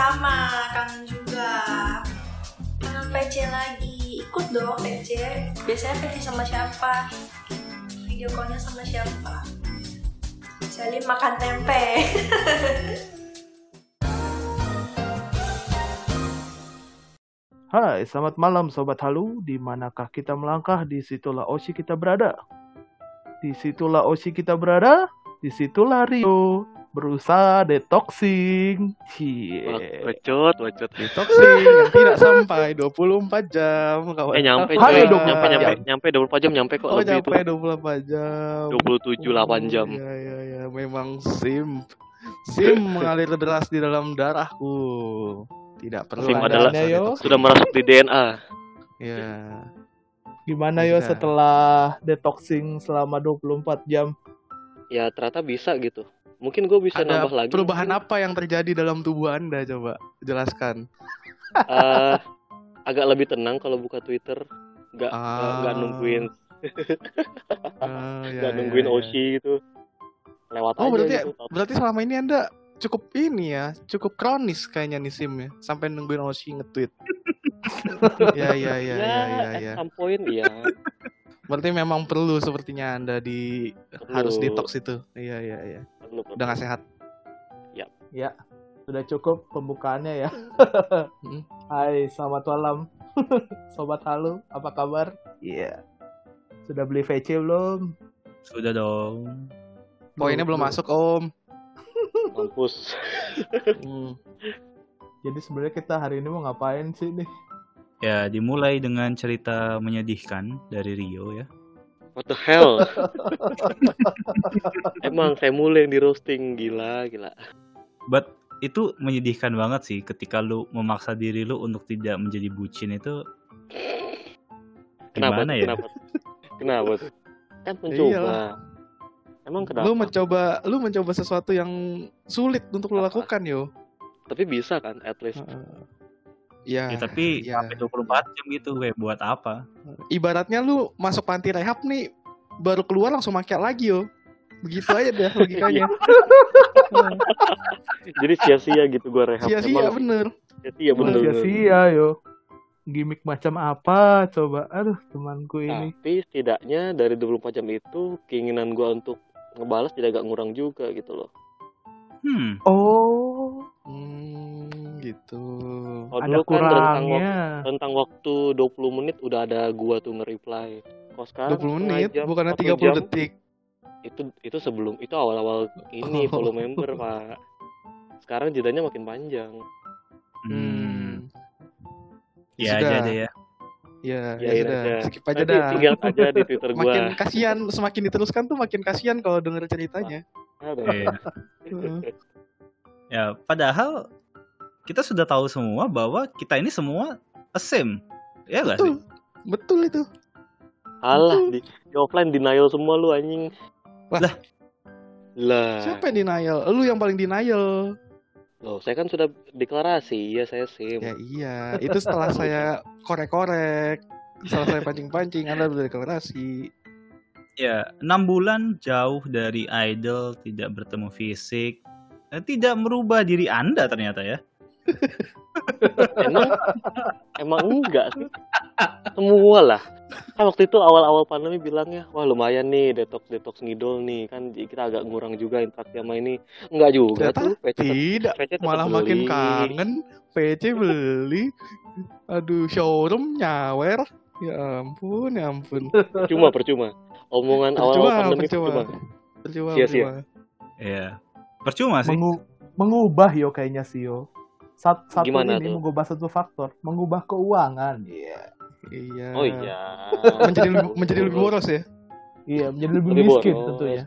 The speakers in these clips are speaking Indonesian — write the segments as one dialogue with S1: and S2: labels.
S1: sama, kangen juga. Kangen PC lagi. Ikut dong PC. Biasanya PC sama siapa? Video callnya sama siapa? Salim makan tempe.
S2: Hai, selamat malam Sobat Halu. Di manakah kita melangkah, di situlah Oshi kita berada. Di situlah Oshi kita berada, di situlah Rio berusaha detoxing. Cie.
S3: Bacot, bacot.
S4: Detoxing yang tidak sampai 24 jam kawan.
S3: Eh nyampe
S2: Hai,
S3: coy,
S2: dong,
S3: nyampe nyampe nyampe 24 jam nyampe kok
S4: Oh
S3: lebih
S4: nyampe 24 jam.
S3: itu 27 8 jam.
S4: Iya iya iya memang sim sim mengalir deras di dalam darahku. Tidak perlu
S3: Sim
S4: ada
S3: adalah-
S2: yo.
S3: Sudah merasuk di DNA.
S4: Iya.
S2: Gimana yo
S4: Bisa.
S2: setelah detoxing selama 24 jam?
S3: Ya ternyata bisa gitu. Mungkin gue bisa
S4: Ada
S3: nambah lagi.
S4: perubahan apa yang terjadi dalam tubuh Anda coba jelaskan.
S3: Eh, agak lebih tenang kalau buka Twitter. Gak
S4: Ah.
S3: nggak nungguin
S4: Ah, iya,
S3: nggak
S4: iya,
S3: nungguin
S4: iya.
S3: Oshi gitu. Lewat
S4: Oh
S3: aja
S4: berarti
S3: gitu.
S4: berarti selama ini Anda cukup ini ya, cukup kronis kayaknya nih sim ya, sampai nungguin Oshi nge-tweet. ya ya ya
S3: ya,
S4: ya ya
S3: at
S4: ya.
S3: some point ya.
S4: Berarti memang perlu sepertinya Anda di harus
S3: Perlu.
S4: detox itu. Iya iya iya.
S3: Perlu, perlu.
S4: Udah gak sehat.
S2: Ya, sudah cukup pembukaannya ya.
S4: Hmm.
S2: Hai, selamat malam. Sobat Halu, apa kabar? Iya. Sudah beli VC belum?
S5: Sudah dong.
S4: Poinnya belum masuk Om.
S3: Mampus.
S4: Hmm.
S2: Jadi sebenarnya kita hari ini mau ngapain sih nih?
S5: Ya, dimulai dengan cerita menyedihkan dari Rio ya.
S3: What the hell? Emang saya mulai yang di roasting gila gila.
S5: But itu menyedihkan banget sih ketika lu memaksa diri lu untuk tidak menjadi bucin itu
S3: Kenapa?
S5: gimana ya?
S3: Kenapa? Kenapa? Kan mencoba.
S4: Iyalah.
S3: Emang kenapa?
S4: Lu mencoba lu mencoba sesuatu yang sulit untuk lu lakukan yo.
S3: Tapi bisa kan at least.
S4: Heeh. Iya.
S5: Ya, tapi
S4: iya.
S5: sampai 24 jam gitu gue buat apa?
S4: Ibaratnya lu masuk panti rehab nih baru keluar langsung makan lagi yo. Begitu aja deh logikanya.
S3: Jadi sia-sia gitu gua rehab.
S4: Sia-sia bener.
S3: Sia-sia bener. bener.
S2: Sia-sia yo. Gimik macam apa? Coba, aduh temanku ini.
S3: Tapi setidaknya dari 24 jam itu keinginan gua untuk ngebalas tidak agak ngurang juga gitu loh.
S5: Hmm,
S2: Oh,
S4: Hmm, gitu.
S2: Ada
S3: dulu kan rentang waktu, rentang waktu 20 menit udah ada gua tuh nge-reply. Kalau sekarang
S4: 20
S3: setengah
S4: menit
S3: jam,
S4: bukannya
S3: 40
S4: 30
S3: jam,
S4: detik.
S3: Itu itu sebelum itu awal-awal ini
S4: Oh.
S3: follow member, Pak. Sekarang jedanya makin panjang.
S5: hmm.
S4: Hmm.
S5: Ya
S4: Sudah.
S5: aja deh ya.
S4: Ya, ya
S3: aja.
S4: Skip aja
S3: Nanti
S4: dah.
S3: tinggal aja di Twitter gua.
S4: Makin kasihan, semakin diteruskan tuh makin kasihan kalau denger ceritanya.
S3: Ada.
S5: Iya. Ya, padahal kita sudah tahu semua bahwa kita ini semua same. Ya gak sih?
S4: Betul. Betul itu.
S3: Alah, di, di offline denial semua lu anjing.
S4: Lah.
S3: Lah.
S4: Siapa yang denial? Lu yang paling denial.
S3: Loh, saya kan sudah deklarasi, ya saya sim.
S4: Ya iya, itu setelah saya korek-korek. Setelah saya pancing-pancing, Anda udah deklarasi.
S5: Ya, enam bulan jauh dari idol, tidak bertemu fisik, eh, tidak merubah diri Anda ternyata ya.
S3: Emang emang enggak sih? Semua lah. Kan waktu itu awal-awal pandemi bilangnya, wah lumayan nih detox detox ngidol nih kan kita agak ngurang juga interaksi sama ini. Enggak juga
S4: Ternyata
S3: tuh. PC
S4: Tidak,
S3: PC
S4: malah
S3: beli.
S4: makin kangen. PC beli. Aduh, showroom nyawer. Ya ampun, ya ampun.
S3: Percuma percuma. Omongan awal-awal
S4: Percuma,
S3: pandemi
S4: percuma.
S3: percuma.
S4: Percuma,
S3: Sia-sia.
S4: percuma.
S5: Ya, percuma sih.
S2: Mengu- mengubah yo kayaknya sih yo. Sat- satu
S3: Gimana
S2: ini
S3: tuh?
S2: mengubah satu faktor, mengubah keuangan. Iya.
S4: Iya.
S3: Oh iya.
S4: Menjadi lebih, menjadi lebih boros ya.
S2: Iya, menjadi lebih
S3: Lebih
S2: miskin
S3: boros.
S2: tentunya.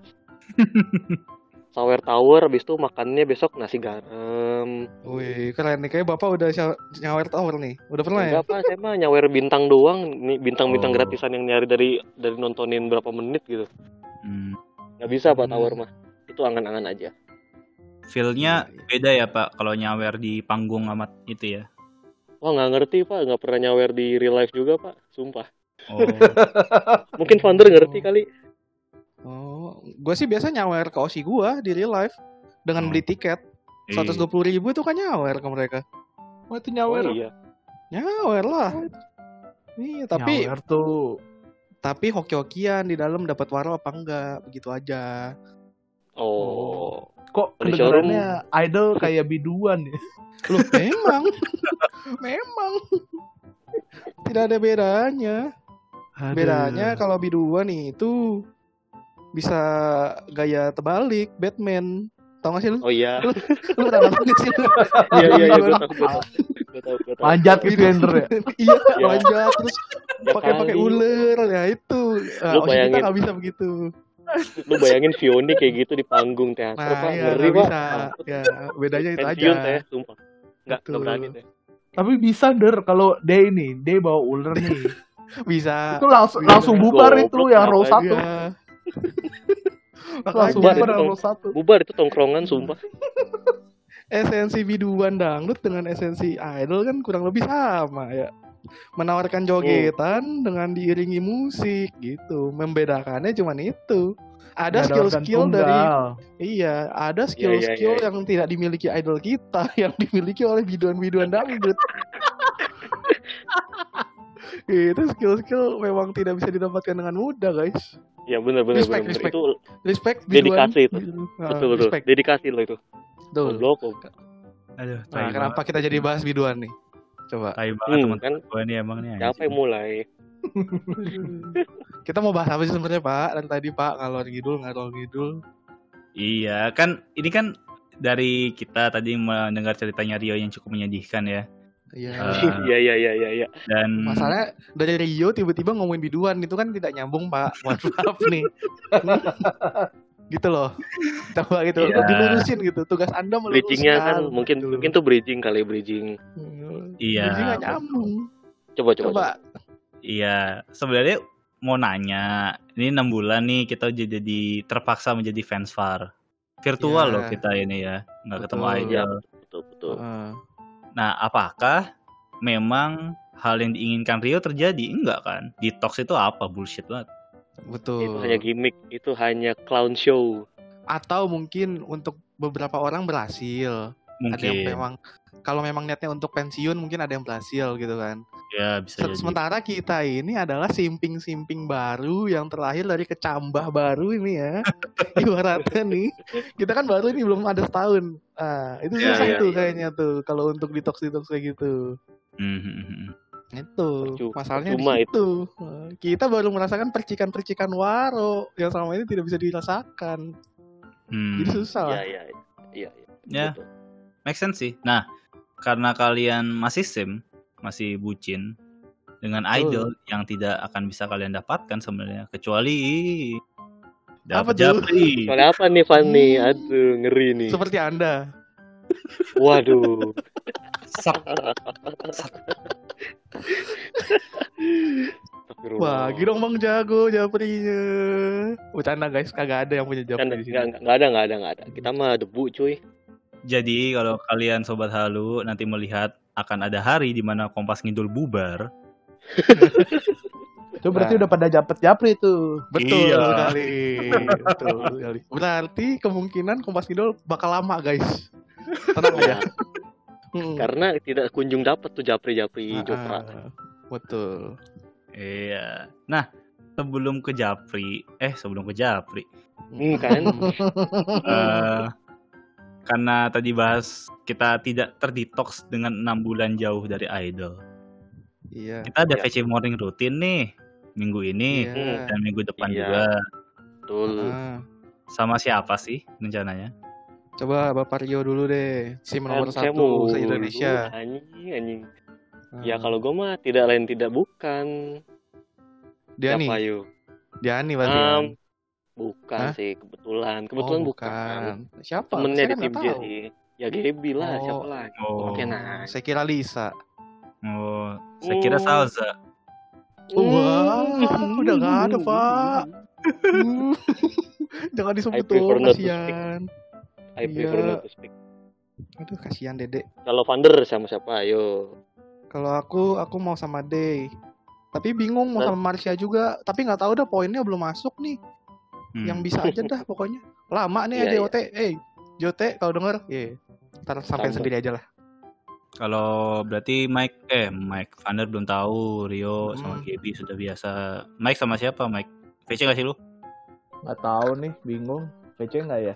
S3: Sawer tower habis itu makannya besok nasi garam.
S4: Wih, keren nih. Kayak Bapak udah nyawer tower nih. Udah pernah ya?
S3: Enggak apa, saya mah nyawer bintang doang, nih bintang-bintang
S5: Oh.
S3: gratisan yang nyari dari dari nontonin berapa menit gitu.
S5: Hmm,
S3: Nggak bisa Pak
S4: Hmm.
S3: Tower mah. Itu angan-angan aja.
S5: feel-nya beda ya Pak kalau nyawer di panggung amat itu ya.
S3: Wah nggak ngerti Pak, nggak pernah nyawer di real life juga Pak, sumpah.
S5: Oh,
S3: Mungkin founder ngerti kali.
S4: Oh, gue sih biasa nyawer ke Osi gua di real life dengan
S5: Hmm.
S4: beli tiket.
S5: Iya.
S4: 120 ribu itu kan nyawer ke mereka.
S2: Oh itu
S3: Oh
S2: nyawer.
S3: iya.
S4: Nyawer lah. Iya, tapi
S2: Nyawer tuh.
S4: tapi hoki-hokian di dalam dapat waro apa enggak, begitu aja.
S3: Oh.
S2: Kok kedengarannya idol kayak biduan ya?
S4: Loh, memang. memang. Tidak ada bedanya.
S2: Aduh.
S4: Bedanya kalau biduan itu bisa gaya terbalik Batman. Tau gak sih lu?
S3: Oh iya.
S4: Lu pernah nonton gak sih lu?
S3: Iya iya iya gue tahu gue tahu.
S2: Manjat gitu Ender ya.
S4: iya,
S3: Ya.
S4: manjat terus
S3: Ya
S4: pakai pakai ular ya itu. Nah,
S3: Lu
S4: Oshi kita
S3: bayangin.
S4: nggak bisa begitu.
S3: Lu bayangin Vioni kayak gitu di panggung teater
S4: Nah,
S3: pak
S4: iya
S3: ngeri pak.
S4: Ya, bedanya itu aja.
S3: Teh, sumpah. Nggak nggak
S4: Betul.
S3: berani teh.
S2: Tapi bisa der kalau dia ini, dia bawa ular nih.
S4: Bisa.
S2: itu langsung
S4: Bisa.
S2: langsung bubar itu yang row satu.
S4: Iya.
S2: Langsung
S3: Bubar itu.
S2: yang row satu.
S3: Bubar itu tongkrongan sumpah.
S4: esensi biduan dangdut dengan esensi idol kan kurang lebih sama ya. Menawarkan jogetan dengan diiringi musik gitu. Membedakannya cuman itu. Ada skill-skill dari iya, ada
S3: iya,
S4: skill-skill
S3: iya.
S4: yang tidak dimiliki idol kita, yang dimiliki oleh biduan-biduan dangdut. itu skill-skill memang tidak bisa didapatkan dengan mudah, guys.
S3: Ya benar benar
S4: Respect,
S3: benar.
S4: respect.
S3: Itu
S4: Respect
S3: Dedikasi itu.
S4: Nah,
S3: betul betul.
S4: respect.
S3: Dedikasi lo itu.
S4: Betul.
S3: Goblok.
S5: Aduh,
S4: Nah, kenapa kita jadi bahas biduan nih? Coba.
S5: Tai banget
S3: Hmm,
S5: teman
S3: kan
S5: gue ini emang nih.
S3: siapa yang mulai?
S4: Kita mau bahas apa sih sebenarnya Pak? Dan tadi Pak ngalor ngidul ngalor ngidul.
S5: Iya, kan ini kan dari kita tadi mendengar ceritanya Rio yang cukup menyedihkan ya.
S4: Iya.
S5: Ah.
S3: Iya iya iya iya iya.
S5: Dan
S4: Masalahnya dari Rio tiba-tiba ngomongin biduan itu kan tidak nyambung Pak. Mohon maaf nih. gitu loh. Coba gitu.
S5: Iya.
S4: Dilurusin gitu. Tugas Anda meluruskan.
S3: Bridgingnya kan mungkin
S4: Gitu.
S3: mungkin tuh bridging kali bridging.
S4: Hmm.
S5: Iya.
S4: Bridging nyambung.
S3: Coba coba.
S4: Coba.
S5: iya, sebenarnya mau nanya, ini enam bulan nih kita jadi terpaksa menjadi fans VAR. Virtual
S4: Iya.
S5: loh kita ini ya, nggak ketemu
S4: Betul.
S5: idol.
S3: Betul betul.
S4: Heeh.
S5: Nah, apakah memang hal yang diinginkan Rio terjadi? Enggak kan? Detox itu apa? Bullshit banget.
S4: Betul.
S3: Itu hanya gimmick, itu hanya clown show.
S4: Atau mungkin untuk beberapa orang berhasil. Ada yang
S5: Mungkin.
S4: memang kalau memang niatnya untuk pensiun mungkin ada yang berhasil gitu kan.
S5: Ya, bisa
S4: Se-
S5: jadi.
S4: Sementara kita ini adalah simping-simping baru yang terlahir dari kecambah baru ini ya. Ibaratnya nih, kita kan baru ini belum ada setahun. Ah, itu
S5: Ya,
S4: susah
S3: ya,
S4: tuh
S3: ya.
S4: kayaknya tuh kalau untuk detox-detox kayak gitu.
S5: Mhm.
S4: Itu
S3: Percu-
S4: masalahnya di
S3: percuma
S4: situ. Ah, Kita baru merasakan percikan-percikan waro yang selama ini tidak bisa dirasakan.
S5: Hmm.
S4: Jadi susah
S3: Iya
S4: lah.
S3: iya iya. Iya iya.
S5: Ya.
S3: Betul.
S5: Make sense sih. Nah, karena kalian masih sim, masih bucin dengan
S4: Betul.
S5: idol yang tidak akan bisa kalian dapatkan sebenarnya kecuali
S4: Apa?
S5: Japri.
S3: Soalnya apa nih Fanny?
S4: Hmm.
S3: Aduh ngeri nih.
S4: Seperti Anda.
S3: Waduh.
S5: Sap.
S3: Astagfirullah.
S4: Wah, girong Bang Jago Japrinya. Bercanda guys, kagak ada yang punya Japri di sini.
S3: nggak nggak- nggak ada nggak ada nggak ada. Kita mah debu cuy.
S5: Jadi kalau kalian sobat halu nanti melihat akan ada hari di mana Kompas Ngidul bubar.
S2: Itu berarti
S4: Nah.
S2: udah pada japet japri tuh.
S4: Betul
S5: Iya.
S4: sekali. Betul sekali. Berarti kemungkinan Kompas Kidul bakal lama, guys. Tenang aja. Hmm.
S3: Karena tidak kunjung dapat tuh japri-japri
S4: Ah,
S3: Jopra.
S4: ah. Betul.
S5: Iya. Nah, sebelum ke Japri, eh sebelum ke Japri,
S3: Hmm, kan?
S5: eh karena tadi bahas kita tidak terdetox dengan enam bulan jauh dari idol.
S4: Iya.
S5: Kita ada
S3: Iya.
S5: VC morning rutin nih minggu ini
S4: Iya.
S5: dan minggu depan
S3: Iya.
S5: juga.
S3: Betul.
S4: Ah.
S5: Sama siapa sih rencananya?
S4: Coba Bapak Rio dulu deh. SIM nomor
S3: Kan saya
S4: satu
S3: mau
S4: se-Indonesia.
S3: Anjing, anjing.
S4: Ah.
S3: Ya kalau gue mah tidak lain tidak bukan.
S4: dia nih,
S3: Siapa yuk?
S4: dia nih pasti.
S3: Um,
S4: kan?
S3: bukan
S4: Hah?
S3: sih, kebetulan. Kebetulan
S4: oh,
S3: bukan.
S4: Siapa?
S3: Temennya
S4: Saya
S3: di
S4: kan
S3: tim
S4: nggak
S3: J
S4: tahu.
S3: sih. Ya Gaby lah,
S4: Oh.
S3: siapa lagi?
S5: Oh,
S3: Oke, nah.
S4: Saya kira Lisa.
S5: oh saya kira
S3: Hmm.
S5: Salza.
S4: Wah,
S3: Hmm.
S4: udah nggak ada, Pak. Hmm. Jangan disebut
S3: to
S4: kasihan.
S3: I prefer
S4: Iya.
S3: not to speak.
S4: Aduh, kasihan Dede.
S3: Kalau Vander sama siapa? Ayo.
S4: Kalau aku, aku mau sama Day. Tapi bingung mau sama Marsha juga. Tapi nggak tahu dah poinnya belum masuk nih.
S5: Hmm.
S4: Yang bisa aja dah pokoknya. Lama nih ya
S3: Iya, iya.
S4: JOT. Eh, JOT kalau denger, Iya. Ntar sampai sendiri aja lah.
S5: Kalau berarti Mike eh Mike Vander belum tahu, Rio sama
S4: Hmm.
S5: Gaby sudah biasa. Mike sama siapa Mike? VC gak sih lu?
S2: Nggak tahu nih, bingung. PC nggak ya?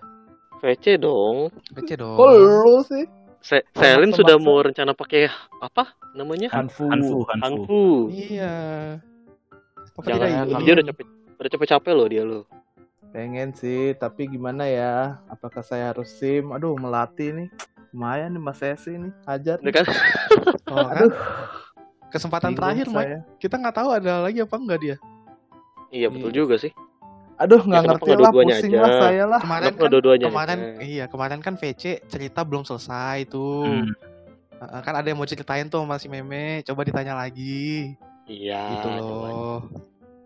S3: VC dong.
S4: Baca dong.
S2: Kok lu sih?
S3: Se Selin sudah mau rencana pakai apa namanya?
S2: Hanfu.
S5: Hanfu, Hanfu.
S3: Hanfu.
S4: Iya. Apa
S3: Jangan
S4: tidak ingin?
S3: dia udah capek udah capek-capek loh dia lo.
S2: Pengen sih, tapi gimana ya? Apakah saya harus sim? Aduh, melatih nih. Lumayan nih Mas Esi nih. Hajar.
S3: Kan
S4: Oh, kan?
S2: Aduh,
S4: Kesempatan
S2: bingung
S4: terakhir, Mike.
S2: saya.
S4: Kita nggak tahu ada lagi apa enggak dia.
S3: iya betul juga sih.
S2: Aduh, nggak
S3: kenapa
S2: ngerti lah, pusing
S3: aja?
S2: lah saya lah.
S4: Kemarin kan,
S3: dua-duanya?
S4: kemarin
S3: Eh,
S4: iya kemarin kan VC cerita belum selesai tuh.
S5: Hmm.
S4: Heeh, kan ada yang mau ceritain tuh sama si Meme. Coba ditanya lagi.
S3: Iya.
S4: gitu loh.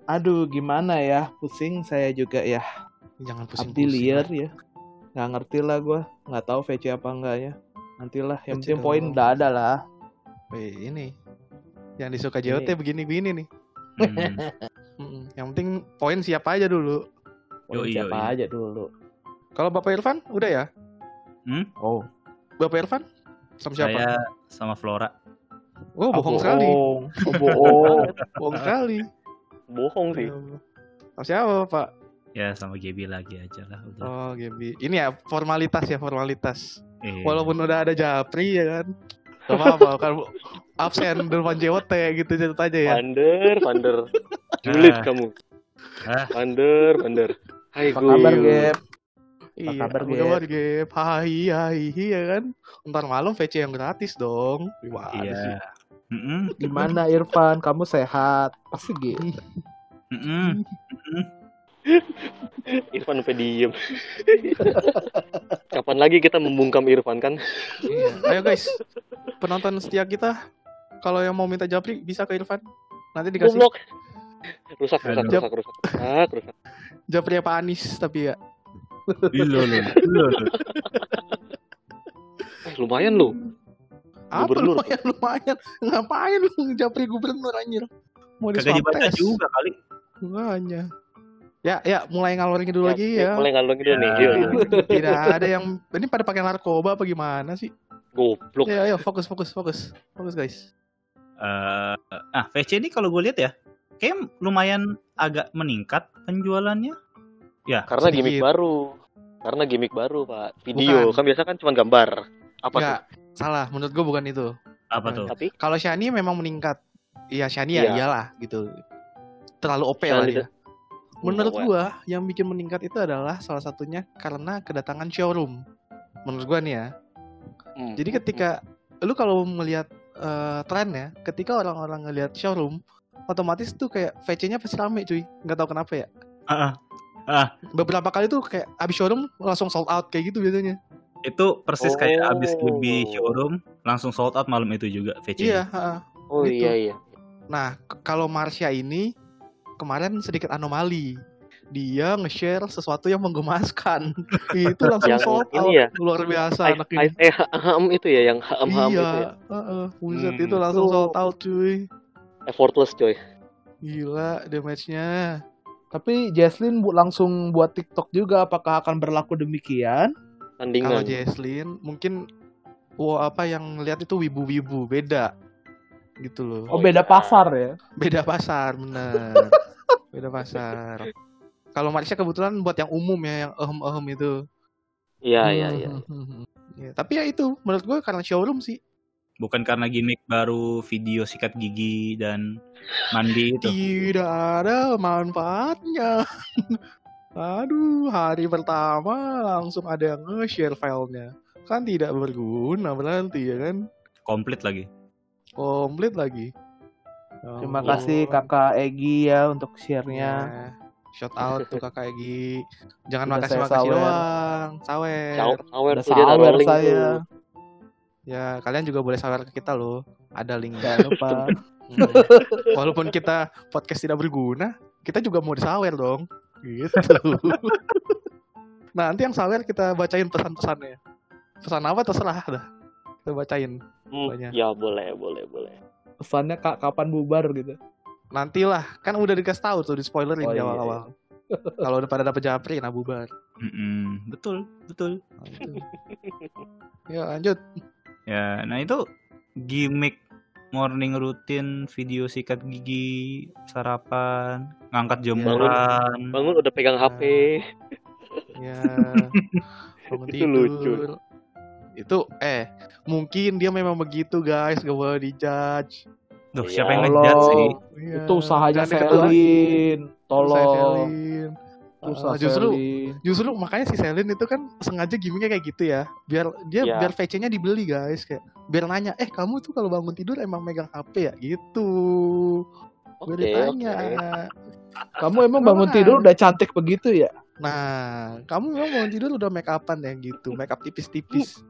S2: Aduh, gimana ya? Pusing saya juga ya.
S4: Jangan
S2: Abdi
S4: pusing-pusing.
S2: liar ya. Nggak ngerti lah gua. Nggak tahu VC apa enggak ya. Nantilah, yang penting poin udah ada lah.
S4: Wih, ini. Yang disuka JOT
S2: Ini.
S4: begini-begini nih.
S5: Hmm.
S4: Mm-mm. Yang penting poin siapa aja dulu.
S2: Poin
S5: Yoi,
S2: siapa
S5: yoi.
S2: aja dulu.
S4: Kalau Bapak Irfan udah ya?
S2: Oh,
S4: Bapak Irfan sama siapa?
S5: Saya sama Flora.
S4: Oh,
S2: ah,
S4: bohong sekali.
S2: bohong. Oh, bohong.
S4: Bohong sekali.
S3: Bohong sih.
S4: Sama siapa, Pak?
S5: Ya sama Gaby lagi aja lah udah.
S4: Oh, Gaby. Ini ya formalitas ya, formalitas.
S5: Iya.
S4: Walaupun udah ada Japri ya kan. Gak apa-apa, kan absen depan JOT gitu ceritanya ya.
S3: Vander, Vander. Julid
S5: Ah.
S3: kamu.
S5: Ah.
S3: Vander, Vander. Hai
S2: Apa kabar. Gap?
S4: Iya,
S2: kabar,
S4: apa
S2: Gep?
S4: kabar, Gep? Hai, hai, ya kan. Ntar malam VC yang gratis dong. Gimana sih?
S5: Iya. Mm-mm.
S2: Gimana Irfan? Kamu sehat? Pasti gitu.
S5: Mm-mm.
S3: Irfan sampai diem. Kapan lagi kita membungkam Irfan kan?
S4: Iya. Ayo guys, penonton setia kita, kalau yang mau minta Japri bisa ke Irfan. Nanti dikasih.
S3: Rusak, rusak, rusak, rusak, rusak, rusak.
S4: Japri apa Anis tapi ya.
S5: Lo lo.
S3: Eh, lumayan lu.
S4: Apa
S3: Gubernur.
S4: lumayan lumayan. Ngapain lu Japri gubernur anjir? Mau
S5: Kagak dibaca juga kali.
S4: Makanya. Ya, ya, mulai ngalor dulu lagi ya.
S3: Mulai ngalung dulu nih.
S5: Ya.
S4: Tidak ada yang ini pada pakai narkoba apa gimana sih?
S3: Goblok.
S4: Ya, ayo fokus fokus fokus. Fokus guys.
S5: Eh, ah VC ini kalau gue lihat ya, kayak lumayan agak meningkat penjualannya. Ya,
S3: Karena
S4: Sedikit.
S3: gimmick baru. Karena gimmick baru, Pak. Video.
S4: Bukan.
S3: Kan biasa kan cuma gambar. Apa
S4: Enggak, salah. Menurut gua bukan itu.
S5: apa
S3: tuh?
S5: tuh?
S3: Tapi
S4: Kalau Shani memang meningkat. Iya, Shani ya
S3: Iya.
S4: iyalah gitu. Terlalu OP lah dia. Menurut
S3: Wah.
S4: gua yang bikin meningkat itu adalah salah satunya karena kedatangan showroom. Menurut gua nih ya.
S3: Hmm.
S4: Jadi ketika lu kalau melihat eh, trennya, ketika orang-orang ngelihat showroom, otomatis tuh kayak VC-nya pasti rame cuy. Nggak tahu kenapa ya.
S5: Ah, ah.
S4: Beberapa kali tuh kayak abis showroom langsung sold out kayak gitu biasanya.
S5: itu persis kayak abis
S3: Oh.
S5: lebih showroom langsung sold out malam itu juga VC.
S4: Iya, ha-ha.
S3: Oh
S4: gitu.
S3: iya iya.
S4: Nah, k- kalau Marsha ini kemarin sedikit anomali. Dia nge-share sesuatu yang menggemaskan. itu langsung
S3: Yang
S4: sold
S3: ini
S4: out.
S3: ya,
S4: Luar biasa
S3: Hai-
S4: anak ini.
S3: Eh, ham itu ya, yang ham-ham
S4: iya,
S3: itu ya.
S4: heeh. Buset,
S5: Hmm.
S4: itu langsung
S3: Itu-
S4: sold out cuy.
S3: Effortless coy.
S4: Gila damage-nya.
S2: Tapi Jesslyn bu langsung buat TikTok juga. Apakah akan berlaku demikian?
S4: Kalau
S3: Tandingan.
S4: Jesslyn mungkin wah apa yang lihat itu wibu-wibu beda gitu loh.
S2: Oh, beda pasar ya?
S4: Beda pasar bener. beda pasar. Kalau Marsha kebetulan buat yang umum ya, yang ehem-ehem itu.
S3: Iya iya iya.
S4: Ya, tapi ya itu menurut gue karena showroom sih.
S5: Bukan karena gimmick baru video sikat gigi dan mandi itu.
S4: Tidak ada manfaatnya. Aduh, hari pertama langsung ada yang nge-share filenya. Kan tidak berguna berarti ya kan?
S5: Komplit lagi.
S4: Komplit lagi. Ya
S2: Terima kasih kakak Egi ya untuk share-nya.
S4: Ya, Shout out tuh kakak Egi. Jangan
S2: Udah
S4: makasih makasih
S2: sawer.
S4: doang. Sawer.
S3: Sawer, sawer
S2: Udah sawer saya.
S3: tuh.
S4: Ya, kalian juga boleh sawer ke kita loh. Ada link.
S2: Jangan lupa.
S4: Hmm. Walaupun kita podcast tidak berguna, kita juga mau disawer dong. Gitu. nah, nanti yang sawer kita bacain pesan-pesannya. Pesan apa terserah dah. Kita bacain.
S3: Hmm,
S4: Banyak.
S3: ya boleh, boleh, boleh.
S2: Pesannya kak kapan bubar gitu.
S4: Nantilah, kan udah dikasih tahu tuh di spoilerin
S2: Oh,
S4: di
S2: iya,
S4: awal-awal. Kalau udah pada dapet japri, nah bubar.
S5: Mm-mm. Betul, betul.
S4: Nah, itu. Ya lanjut.
S5: Ya, nah itu gimmick morning routine video sikat gigi, sarapan, ngangkat jemuran.
S3: Bangun udah pegang HP.
S4: Ya. Bangun
S3: Itu
S4: tidur.
S3: lucu.
S4: Itu eh mungkin dia memang begitu guys, gak boleh dijudge.
S5: Duh,
S3: Iya.
S5: siapa yang ngejudge sih?
S4: Iya,
S2: Itu usahanya. Selin. Tolong. Usaha
S4: Ah, justru
S2: Selin.
S4: justru makanya si Selin itu kan sengaja gimmicknya kayak gitu ya biar dia
S3: Iya.
S4: biar VC-nya dibeli guys kayak biar nanya eh kamu tuh kalau bangun tidur emang megang HP ya gitu gue
S3: Oke,
S4: ditanya
S3: oke.
S2: Kamu emang bangun
S4: Apaan?
S2: tidur udah cantik begitu ya?
S4: nah kamu memang bangun tidur udah make upan ya gitu make up tipis-tipis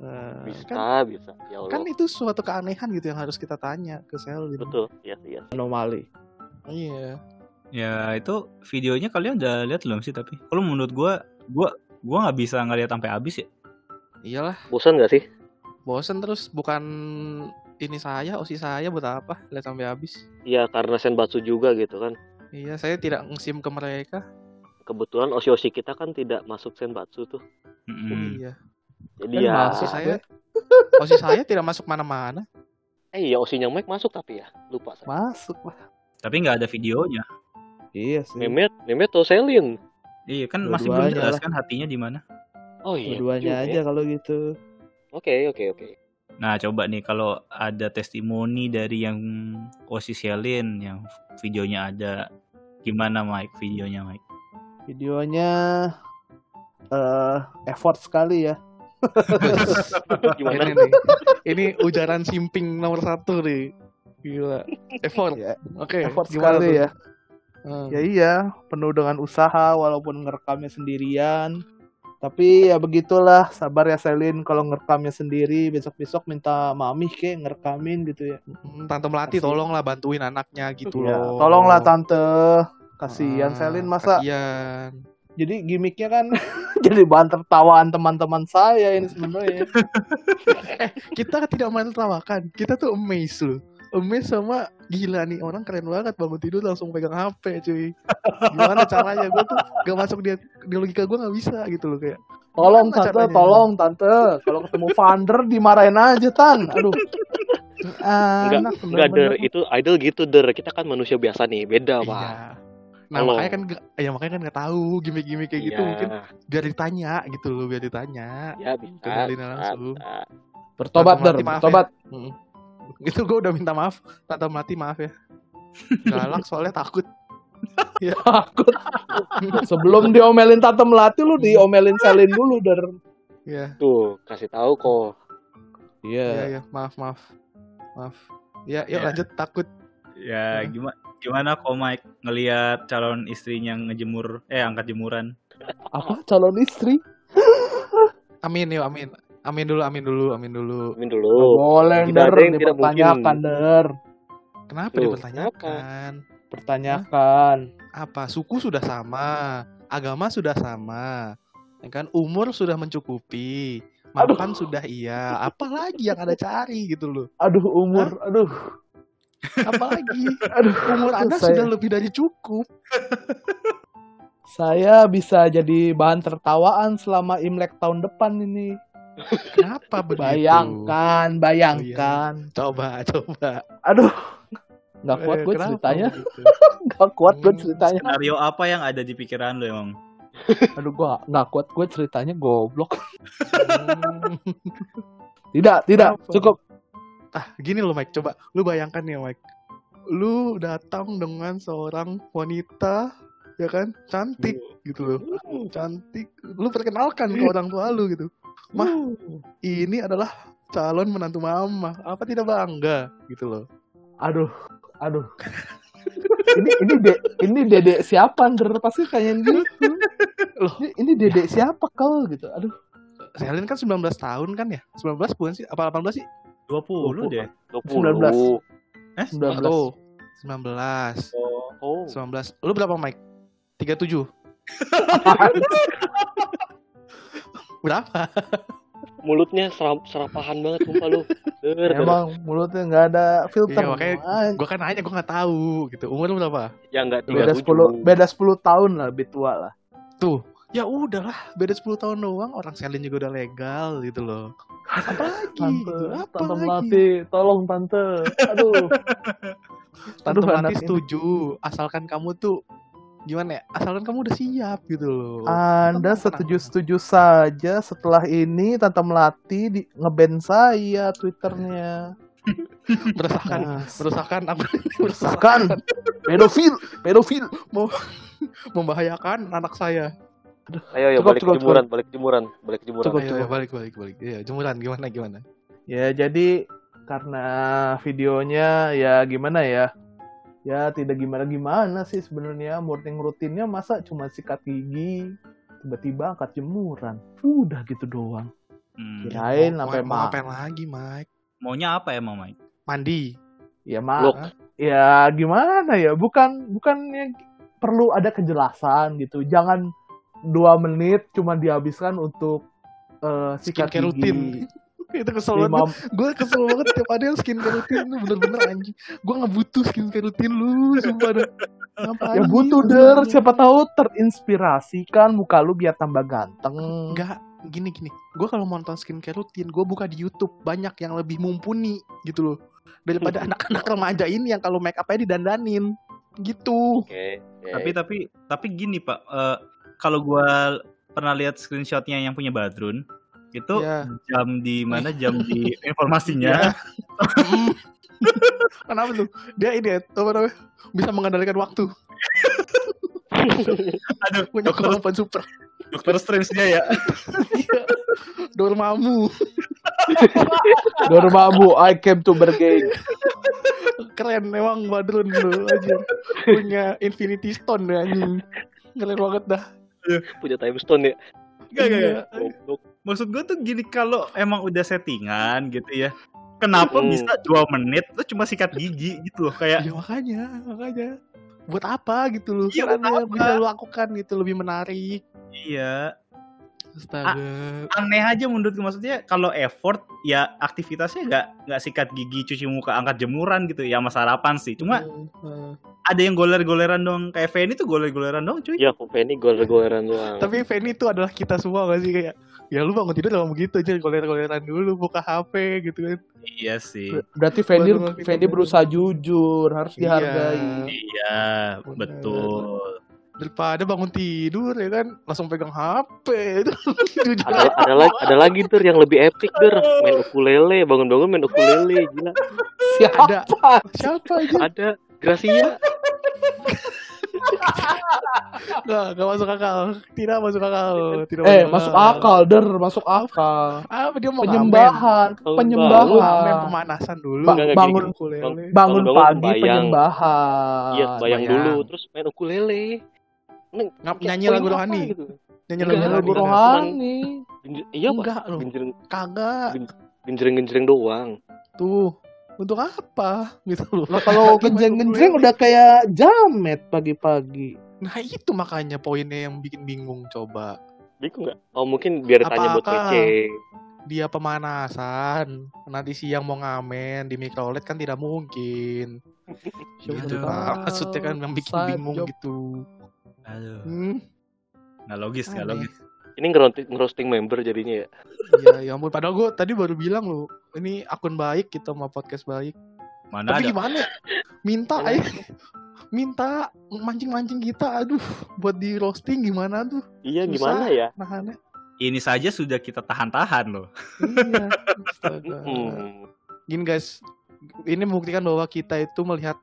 S4: Nah,
S3: Bisa,
S4: kan,
S3: bisa. Ya Allah.
S4: kan itu suatu keanehan gitu yang harus kita tanya ke Selin
S3: Betul. Iya, iya.
S2: Anomali.
S4: iya
S5: Ya itu videonya kalian udah lihat belum sih tapi? Kalau menurut gua, gua gua nggak bisa ngeliat sampai habis ya.
S4: iyalah
S3: Bosan gak sih?
S4: bosen terus bukan ini saya osi saya buat apa lihat sampai habis
S3: Iya, karena senbatsu juga gitu kan.
S4: iya saya tidak ngesim ke mereka
S3: Kebetulan osi-osi kita kan tidak masuk senbatsu tuh.
S5: Mm-mm.
S4: iya
S3: Jadi
S2: Kan
S3: ya,
S4: Osi saya osi saya tidak masuk mana-mana
S3: eh iya osinya Mike masuk tapi ya. Lupa saya.
S2: Masuk lah.
S5: Tapi nggak ada videonya.
S2: Iya sih.
S3: Memet, Memet atau Selin?
S5: Iya kan masih belum jelas kan hatinya di mana.
S3: Oh iya.
S2: Keduanya aja
S3: ya.
S2: kalau gitu.
S3: Oke, oke, oke.
S5: Nah coba nih kalau ada testimoni dari yang Osi Selin yang videonya ada, gimana Mike videonya Mike?
S2: Videonya eh effort sekali ya.
S3: Gimana?
S4: ini nih ini ujaran simping nomor satu nih gila effort
S2: Ya,
S4: oke
S2: effort
S4: gimana
S2: sekali
S4: tuh?
S2: ya.
S4: Hmm.
S2: Ya iya, penuh dengan usaha walaupun ngerekamnya sendirian. Tapi ya begitulah, sabar ya Selin kalau ngerekamnya sendiri, besok-besok minta mami kek ngerekamin gitu ya.
S4: Hmm, tante melati
S2: Kasih.
S4: tolonglah bantuin anaknya gitu
S2: Ya,
S4: loh
S2: tolonglah tante. Kasihan
S4: Ah,
S2: Selin masa
S4: kasihan.
S2: Jadi gimmicknya kan jadi bahan tertawaan teman-teman saya ini sebenarnya.
S4: kita tidak main tertawakan kita tuh amazed loh amazed sama gila nih orang keren banget bangun tidur langsung pegang HP cuy gimana caranya gue tuh gak masuk di, di logika gue gak bisa gitu loh kayak
S2: Tolong
S4: Gimana
S2: tante,
S4: caranya?
S2: tolong tante. Kalau ketemu Vander dimarahin aja tan. Aduh.
S3: Enggak,
S2: Anak
S3: enggak der, itu idol gitu der. Kita kan manusia biasa nih, beda pak.
S4: iya nah
S3: Halo.
S4: makanya kan gak- ya makanya kan nggak tahu gimmick-gimmick kayak gitu
S3: Iya,
S4: mungkin biar ditanya gitu loh biar ditanya
S3: Ya bisa.
S4: Langsung.
S3: bisa.
S2: Bertobat
S4: maaf ya.
S2: bertobat.
S4: Itu gue udah minta maaf tante melati maaf ya galak soalnya takut
S2: Takut. Sebelum diomelin Tante Melati lu diomelin Selin dulu der.
S4: ya
S3: Tuh, kasih tahu kok.
S4: iya
S2: Iya.
S4: iya maaf maaf maaf ya yuk
S5: Ya.
S4: lanjut takut
S5: Ya gimana gimana kok Mike ngelihat calon istrinya ngejemur eh angkat jemuran?
S2: Apa calon istri?
S4: amin yuk amin amin dulu amin dulu amin dulu
S3: Amin dulu.
S2: boleh
S3: Tidak
S2: dipertanyakan der.
S4: kenapa
S3: Loh,
S4: dipertanyakan
S2: Pertanyakan.
S4: apa suku sudah sama agama sudah sama ya kan umur sudah mencukupi
S2: Aduh.
S4: mapan sudah iya apalagi yang ada cari gitu loh
S2: Aduh umur, aduh.
S4: Apalagi
S2: Aduh,
S4: umur anda
S2: saya-
S4: sudah lebih dari cukup
S2: Saya bisa jadi bahan tertawaan selama Imlek tahun depan ini.
S4: kenapa begitu
S2: Bayangkan, bayangkan.
S4: coba coba
S2: Aduh, nggak kuat
S4: Eh,
S2: gue
S4: kenapa
S2: ceritanya. Nggak kuat gue
S4: Hmm.
S2: ceritanya.
S5: Skenario apa yang ada di pikiran lo emang?
S2: Aduh, gue nggak kuat gue ceritanya goblok. Tidak, tidak,
S4: Kenapa?
S2: cukup.
S4: Ah gini loh Mike. Coba lu bayangkan ya Mike. Lu datang dengan seorang wanita ya kan? Cantik gitu loh. Cantik. Lu perkenalkan ke orang tua lu gitu. Mah ini adalah calon menantu mama. Apa tidak bangga? Gitu loh.
S2: Aduh, aduh. ini ini de, ini dedek siapa Nder pasti kayak gitu
S4: Loh.
S2: ini, ini dedek siapa kau gitu. Aduh.
S4: Selin kan 19 tahun kan ya? 19 bukan sih? Apa 18 sih
S5: 20 deh.
S3: 20.
S2: 19.
S5: Eh?
S2: 19
S4: oh 19
S3: Oh,
S4: 19 lu berapa Mike? 37 berapa?
S3: Mulutnya serap, serapahan banget sumpah lu.
S2: Emang mulutnya nggak ada filter.
S4: Iya, makanya
S2: Makanya
S4: gua kan nanya gua nggak tahu gitu. Umur lu berapa?
S3: Ya enggak
S2: beda
S3: 37.
S2: 10 beda 10 tahun lah lebih tua lah.
S4: Tuh ya udahlah beda 10 tahun doang orang Selin juga udah legal gitu loh apalagi
S2: Tante,
S4: apa
S2: tante
S4: lagi?
S2: melati, tolong tante. Aduh.
S4: Tante
S2: Aduh,
S4: Melati
S2: anak ini.
S4: setuju asalkan kamu tuh gimana ya asalkan kamu udah siap gitu loh
S2: Anda
S4: Tenang,
S2: setuju-setuju saja setelah ini Tante Melati di ngeband saya Twitternya.
S4: meresahkan
S2: Nah,
S4: meresahkan aku
S2: Meresahkan. pedofil, pedofil.
S4: membahayakan anak saya
S3: Ayo, ayo
S2: Cukup,
S3: balik
S2: cukup,
S3: ke jemuran, balik ke jemuran, balik ke jemuran.
S2: Cukup,
S4: Ayo,
S2: cukup.
S4: ayo, balik balik balik ya jemuran gimana gimana
S2: Ya jadi karena videonya ya gimana ya ya tidak gimana gimana sih sebenarnya morning rutinnya masa cuma sikat gigi tiba-tiba angkat jemuran udah gitu doang
S5: Hmm.
S2: Kirain
S4: mau,
S2: sampai
S4: mau
S2: ma-
S4: ngapain lagi Mike
S5: Maunya apa emang Mike?
S4: mandi
S2: ya
S3: Look.
S2: ya gimana ya bukan bukannya perlu ada kejelasan gitu jangan dua menit cuma dihabiskan untuk eh, sikat
S4: Skincare
S2: gigi
S4: rutin. itu kesel banget gue kesel banget tiap ada yang skincare rutin lu bener-bener anjing gue nggak butuh skincare rutin lu sumpah dah Ngapain?
S2: ya butuh der siapa tahu terinspirasi kan muka lu biar tambah ganteng
S4: Enggak, gini gini. Gue kalau mau nonton skincare rutin, gue buka di YouTube banyak yang lebih mumpuni gitu loh. Daripada anak-anak remaja ini yang kalau make upnya didandanin gitu.
S3: Oke. oke.
S5: Tapi tapi tapi gini Pak, eh, kalau gua pernah lihat screenshotnya yang punya Badrun itu
S4: Ya.
S5: jam di mana jam di informasinya
S4: Mm. Kenapa tuh? Dia ini ya, apa namanya? Bisa mengendalikan waktu.
S5: aduh
S4: Punya
S5: dokter,
S4: kemampuan super.
S5: dokter Strange-nya ya
S4: Iya. Dormammu.
S2: Dormammu I came to bergeng
S4: Keren memang Badrun lu aja. Punya Infinity Stone ya anjing. Keren banget dah.
S3: Punya time stone ya.
S5: Gak, gak,
S4: Iya.
S5: gak. Maksud gua tuh gini kalau emang udah settingan gitu ya kenapa
S3: Hmm.
S5: bisa dua menit lu cuma sikat gigi gitu loh kayak
S4: Ya makanya, makanya. Buat apa gitu loh.
S5: Iya, buat
S4: Kan
S5: apa?
S4: bisa lu lakukan gitu lebih menarik.
S5: iya
S4: Astaga.
S5: aneh aja menurutku maksudnya kalau effort ya aktivitasnya nggak nggak sikat gigi cuci muka angkat jemuran gitu ya sama sarapan sih cuma
S4: Heeh.
S5: ada yang goler-goleran dong kayak Feni tuh goler-goleran dong cuy
S3: Iya, kok Penny goler-goleran doang.
S4: Tapi Fanny itu adalah kita semua gak sih kayak ya lu bangun tidur jangan begitu aja goler-goleran dulu buka HP gitu kan.
S5: iya sih
S2: berarti Fendi Fendi berusaha jujur harus
S4: Iya.
S2: dihargai
S5: iya
S4: Bener.
S5: betul
S4: Daripada bangun tidur ya kan? Langsung pegang HP itu.
S3: Ada, ada lagi ada lagi tuh yang lebih epic der main ukulele bangun-bangun main ukulele gila.
S2: Siapa?
S4: Ada siapa aja?
S3: Ada Gracia.
S4: Nggak nggak masuk akal. Tidak masuk akal tidak
S2: eh masuk akal. der masuk akal.
S4: Apa dia mau ngamen
S2: penyembahan.
S3: Oh,
S4: ngamen
S2: penyembahan
S4: pemanasan dulu.
S2: Ba- bangun
S3: gini.
S4: ukulele.
S3: Bang.
S2: bangun
S3: Bangun-bangun
S2: pagi
S3: sembayang.
S2: penyembahan.
S3: Iya bayang
S4: bayang.
S3: dulu terus main ukulele
S4: Ngap nyanyi lagu rohani.
S3: gitu.
S4: nyanyi lagu
S2: lagu
S4: rohani.
S3: iya pak
S4: enggak loh.
S3: Genjreng
S4: kagak.
S3: genjreng doang.
S4: Tuh untuk apa? Gitu loh.
S2: Nah kalau genjreng-genjreng udah kayak jamet pagi-pagi.
S4: nah itu makanya poinnya yang bikin bingung coba.
S3: Bingung nggak? Oh mungkin biar tanya buat PC
S4: dia pemanasan. Nanti siang mau ngamen di micro LED kan tidak mungkin. Tahu maksudnya kan yang bikin bingung
S2: job.
S4: gitu
S5: aduh.
S4: Hmm,
S5: nggak logis nggak logis.
S3: Ini ngerosting, ngerosting member jadinya ya?
S4: Iya ya ampun. Padahal gue tadi baru bilang loh ini akun baik kita mau podcast baik.
S5: Mana
S4: tapi
S5: ada?
S4: gimana? Minta ya minta mancing-mancing kita. Aduh buat di roasting gimana tuh?
S3: Iya
S4: Susah.
S3: gimana ya?
S4: nahannya.
S5: Ini saja sudah kita tahan-tahan loh.
S4: Iya
S3: hmm.
S4: gini guys. Ini membuktikan bahwa kita itu melihat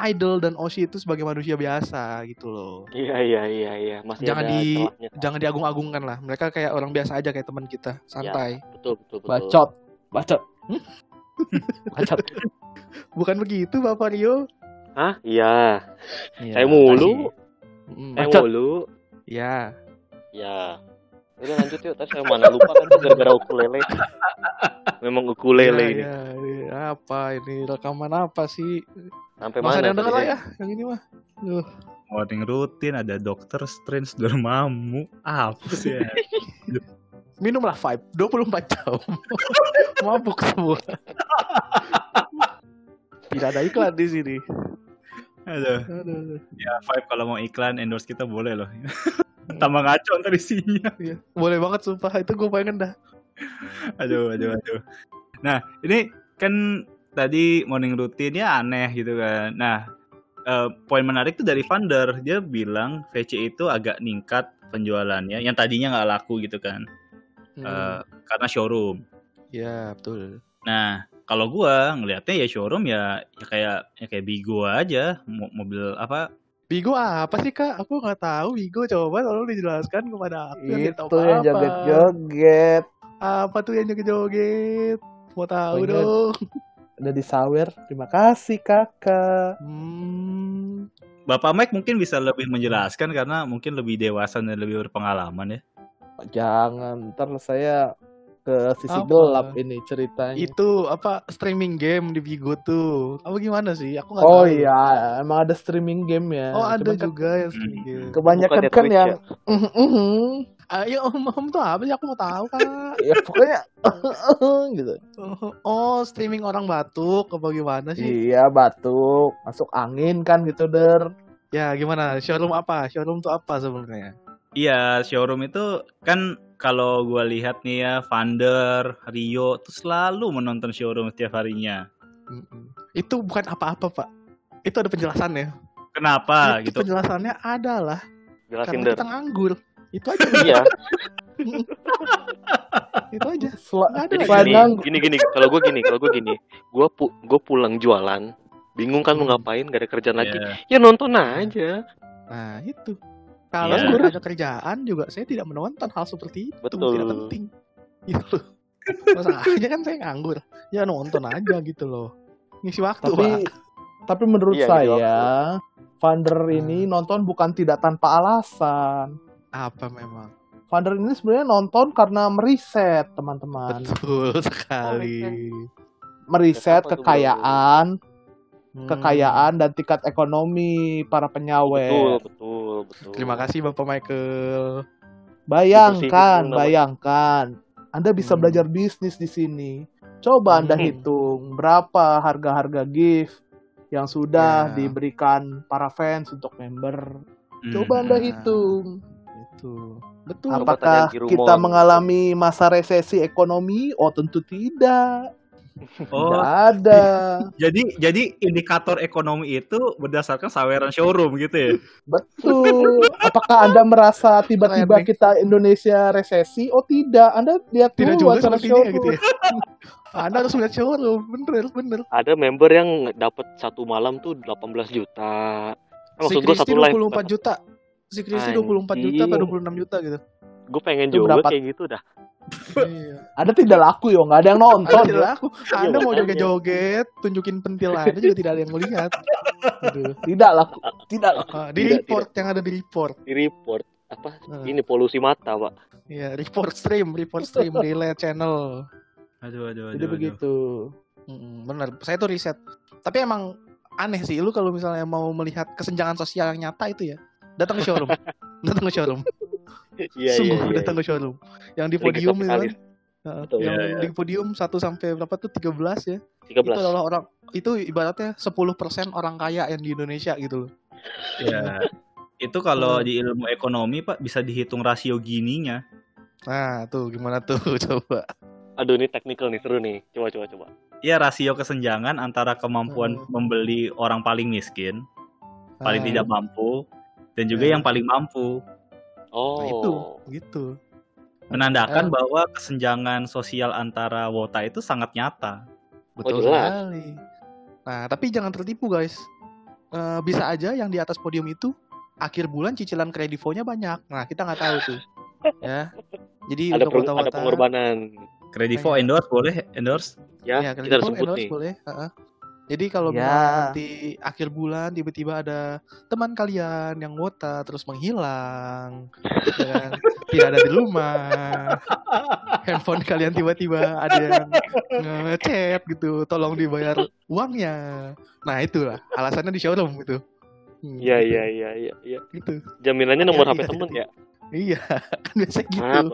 S4: idol dan Oshi itu sebagai manusia biasa gitu loh
S3: iya iya iya iya masih
S4: Jangan
S3: ada
S4: di- jangan diagung-agungkan lah mereka kayak orang biasa aja kayak teman kita santai
S3: betul betul betul
S2: Bacot. Bacot. Bacot.
S4: bukan begitu Bapak Rio
S3: Hah? Iya.
S2: Iya,
S3: Saya mulu. Saya mulu.
S4: ya
S3: Ya. Udah lanjut yuk. Tadi saya mana lupa kan gara-gara ukulele. Memang ukulele
S4: ya,
S3: ini.
S4: ya, ya, apa ini rekaman apa sih
S3: Sampai
S4: Masa
S3: mana?
S4: ada lah
S3: saya?
S4: ya yang ini mah Duh,
S5: morning rutin ada dokter Strange Dormammu apa sih ya?
S4: minumlah Vibe 24 jam mabuk semua tidak ada iklan di sini
S5: aduh
S4: Aduh, aduh.
S5: ya Vibe kalau mau iklan endorse kita boleh loh Tambah ngaco ntar isinya.
S4: Iya. Boleh banget sumpah itu gue pengen dah.
S5: Aduh, aduh, aduh. Nah, ini kan tadi morning routine-nya aneh gitu kan. Nah, eh, poin menarik tuh dari Vander. Dia bilang VC itu agak ningkat penjualannya yang tadinya nggak laku gitu kan.
S4: Hmm.
S5: Eh, karena showroom.
S4: Ya betul.
S5: Nah, kalau gua ngelihatnya ya showroom ya, ya kayak ya kayak Bigo aja, Mo- mobil apa?
S4: Bigo apa sih kak? Aku nggak tahu Bigo. Coba tolong dijelaskan kepada aku. tahu
S2: Itu yang joget-joget.
S4: Apa tuh yang joget-joget? Mau tahu
S2: Pokoknya-
S4: dong.
S2: Udah disawer. Terima kasih kakak.
S4: Hmm.
S5: Bapak Mike mungkin bisa lebih menjelaskan karena mungkin lebih dewasa dan lebih berpengalaman ya.
S2: Jangan, ntar saya ke sisi
S4: Apa?
S2: gelap ini ceritanya.
S4: Itu apa streaming game di Bigo tuh? Apa gimana sih? Aku nggak
S2: Oh
S4: tahu.
S2: iya, emang ada streaming game ya.
S4: Oh ada
S2: Cuman kan
S4: juga yang streaming
S5: Hmm.
S4: game.
S2: Kebanyakan
S3: Bukannya
S2: kan
S3: Twitch
S2: yang
S3: ya?
S2: "Mhm, mhm."
S4: Ayo om om tuh apa sih? Aku mau tahu kak.
S2: ya pokoknya gitu.
S4: Oh streaming orang batuk apa gimana sih?
S2: Iya, batuk, masuk angin kan gitu, Der.
S4: Ya gimana? Showroom apa? Showroom tuh apa sebenarnya?
S5: Iya, showroom itu kan kalau gua lihat nih ya, Vander, Rio tuh selalu menonton showroom setiap harinya.
S4: Itu bukan apa-apa pak. Itu ada penjelasannya.
S5: Kenapa
S4: itu
S5: gitu?
S4: penjelasannya adalah
S3: Jelasin
S4: karena
S3: der.
S4: kita nganggur. Itu aja.
S3: Iya.
S4: itu aja.
S2: Sel-
S4: ada
S3: Jadi gini, gini gini. Kalau gue gini, kalau gue gini, gue pu gue pulang jualan, bingung kan mau ngapain, gak ada kerjaan lagi.
S5: Ya,
S3: Ya nonton aja.
S4: Nah itu. Kalau nggak ada kerjaan juga saya tidak menonton hal seperti itu.
S3: Betul.
S4: Tidak penting. Gitu loh. Masalahnya kan saya nganggur. Ya nonton aja gitu loh. Ngisi waktu
S2: tapi
S4: pak.
S2: tapi menurut
S3: Iya,
S2: saya Vander ini
S4: Hmm.
S2: nonton bukan tidak tanpa alasan.
S4: Apa memang?
S2: Vander ini sebenarnya nonton karena meriset, teman-teman.
S4: Betul sekali.
S2: Meriset kekayaan,
S4: Hmm.
S2: kekayaan dan tingkat ekonomi para
S3: Betul,
S2: penyawet.
S3: Betul, betul.
S4: Terima kasih Bapak Michael.
S2: Bayangkan, bayangkan. Anda bisa
S4: Hmm.
S2: belajar bisnis di sini. Coba Anda
S3: Hmm.
S2: hitung berapa harga-harga gift yang sudah
S4: Ya.
S2: diberikan para fans untuk member.
S5: hmm.
S2: Coba Anda
S4: Nah.
S2: hitung.
S4: Itu. Betul.
S3: Apa-
S2: Apakah kita mengalami masa resesi ekonomi? Oh, tentu tidak.
S5: Oh,
S2: Tidak ada.
S5: jadi jadi indikator ekonomi itu berdasarkan saweran showroom gitu ya.
S2: Betul. Apakah Anda merasa tiba-tiba kita Indonesia resesi? Oh, tidak. Anda lihat
S4: Tidak
S2: dulu acara showroom.
S4: gitu ya. Anda harus melihat showroom, bener bener.
S3: Ada member yang dapat satu malam tuh 18 juta. Eh,
S4: Si
S3: Maksud gue
S4: Kristi
S3: satu live.
S4: 24 juta. Si Kristi 24 juta apa 26 juta gitu.
S3: Gue pengen
S2: Itu
S3: juga
S2: berapa?
S3: kayak gitu dah.
S4: Iya.
S2: Anda tidak laku yo, nggak ada yang nonton.
S4: Tidak aku. Anda mau
S3: makanya.
S4: joget-joget, tunjukin pentil Anda juga tidak ada yang melihat.
S2: Tidak laku, tidak laku.
S4: Ah, di
S3: Tidak,
S4: report yang ada di report.
S3: Di report apa?
S4: Nah.
S3: Ini polusi mata, Pak.
S4: Iya, report stream, report stream relay channel.
S5: Aduh, aduh, aduh.
S2: Jadi
S5: aduh.
S2: begitu.
S4: Mm, bener, saya tuh riset. Tapi emang aneh sih, lu kalau misalnya mau melihat kesenjangan sosial yang nyata itu ya, datang ke showroom. datang ke showroom.
S3: Iya,
S4: Sungguh
S3: iya, iya.
S4: datang ke showroom. Yang di podium itu kan.
S3: Betul.
S4: yang
S5: Iya, iya.
S4: di podium 1 sampai berapa tuh 13 ya.
S3: 13.
S4: Itu adalah orang itu ibaratnya 10% orang kaya yang di Indonesia gitu loh.
S5: Ya. Itu kalau di ilmu ekonomi Pak bisa dihitung rasio gininya.
S4: Nah, tuh gimana tuh coba.
S3: Aduh, ini technical nih, seru nih. Coba, coba, coba.
S5: Ya rasio kesenjangan antara kemampuan
S4: Hmm.
S5: membeli orang paling miskin, paling
S4: Nah,
S5: tidak mampu, dan juga
S4: Hmm.
S5: yang paling mampu.
S3: Oh.
S4: Nah, itu, gitu.
S5: Menandakan
S4: Eh.
S5: bahwa kesenjangan sosial antara wota itu sangat nyata.
S4: Betul
S3: jelas.
S4: sekali. Nah, tapi jangan tertipu guys. Eh, bisa aja yang di atas podium itu akhir bulan cicilan kredivonya banyak. Nah, kita nggak tahu tuh. ya. Jadi
S3: Ada,
S4: untuk
S3: per- ada
S4: wota-wota
S3: pengorbanan.
S5: Kredivo endorse boleh endorse.
S3: Ya,
S4: ya,
S3: kita harus sebut
S4: endorse
S3: nih.
S4: boleh. heeh. Jadi kalau
S2: Ya.
S4: nanti akhir bulan tiba-tiba ada teman kalian yang wota terus menghilang, ya kan? tidak ada di rumah, handphone kalian tiba-tiba ada yang ngechat gitu, tolong dibayar uangnya. Nah itulah alasannya di showroom gitu. Hmm,
S3: Iya, iya, iya, iya, iya.
S4: Gitu.
S3: Jaminannya nomor
S4: Iya,
S3: HP
S4: iya,
S3: temen ya.
S4: Iya, kan biasa gitu.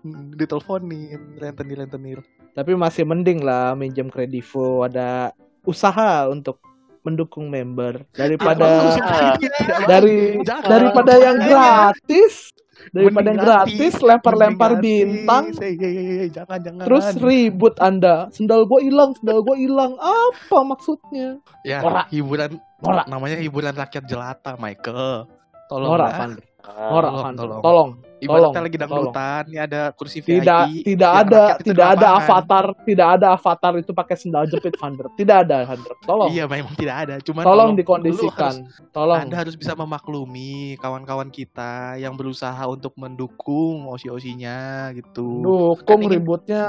S4: Hmm, diteleponin, rentenir-rentenir.
S2: Tapi masih mending lah minjem kredivo ada usaha untuk mendukung member daripada dari daripada yang gratis daripada yang gratis lempar-lempar bintang
S4: gratis. Jangan jangan.
S2: terus ribut anda sendal gue hilang sendal gue hilang apa maksudnya
S4: ya
S2: Norak.
S4: hiburan
S2: Norak.
S4: namanya hiburan rakyat jelata, Michael. Tolong.
S2: Vander
S3: Ah,
S2: norak
S4: tolong, tolong.
S2: Tolong
S4: Ibaratnya
S2: Tolong,
S4: lagi
S2: tolong.
S4: dangdutan, ini ada kursi VIP.
S2: tidak tidak ada tidak ada
S4: lapangan.
S2: avatar tidak ada avatar itu pakai sendal jepit Vander tidak ada Vander tolong
S4: Iya, memang tidak ada. Cuman
S2: tolong
S4: lu
S2: dikondisikan
S4: harus-
S2: tolong
S4: Anda harus bisa memaklumi kawan-kawan kita yang berusaha untuk mendukung osi-osinya gitu.
S2: dukung
S4: Kan
S2: ributnya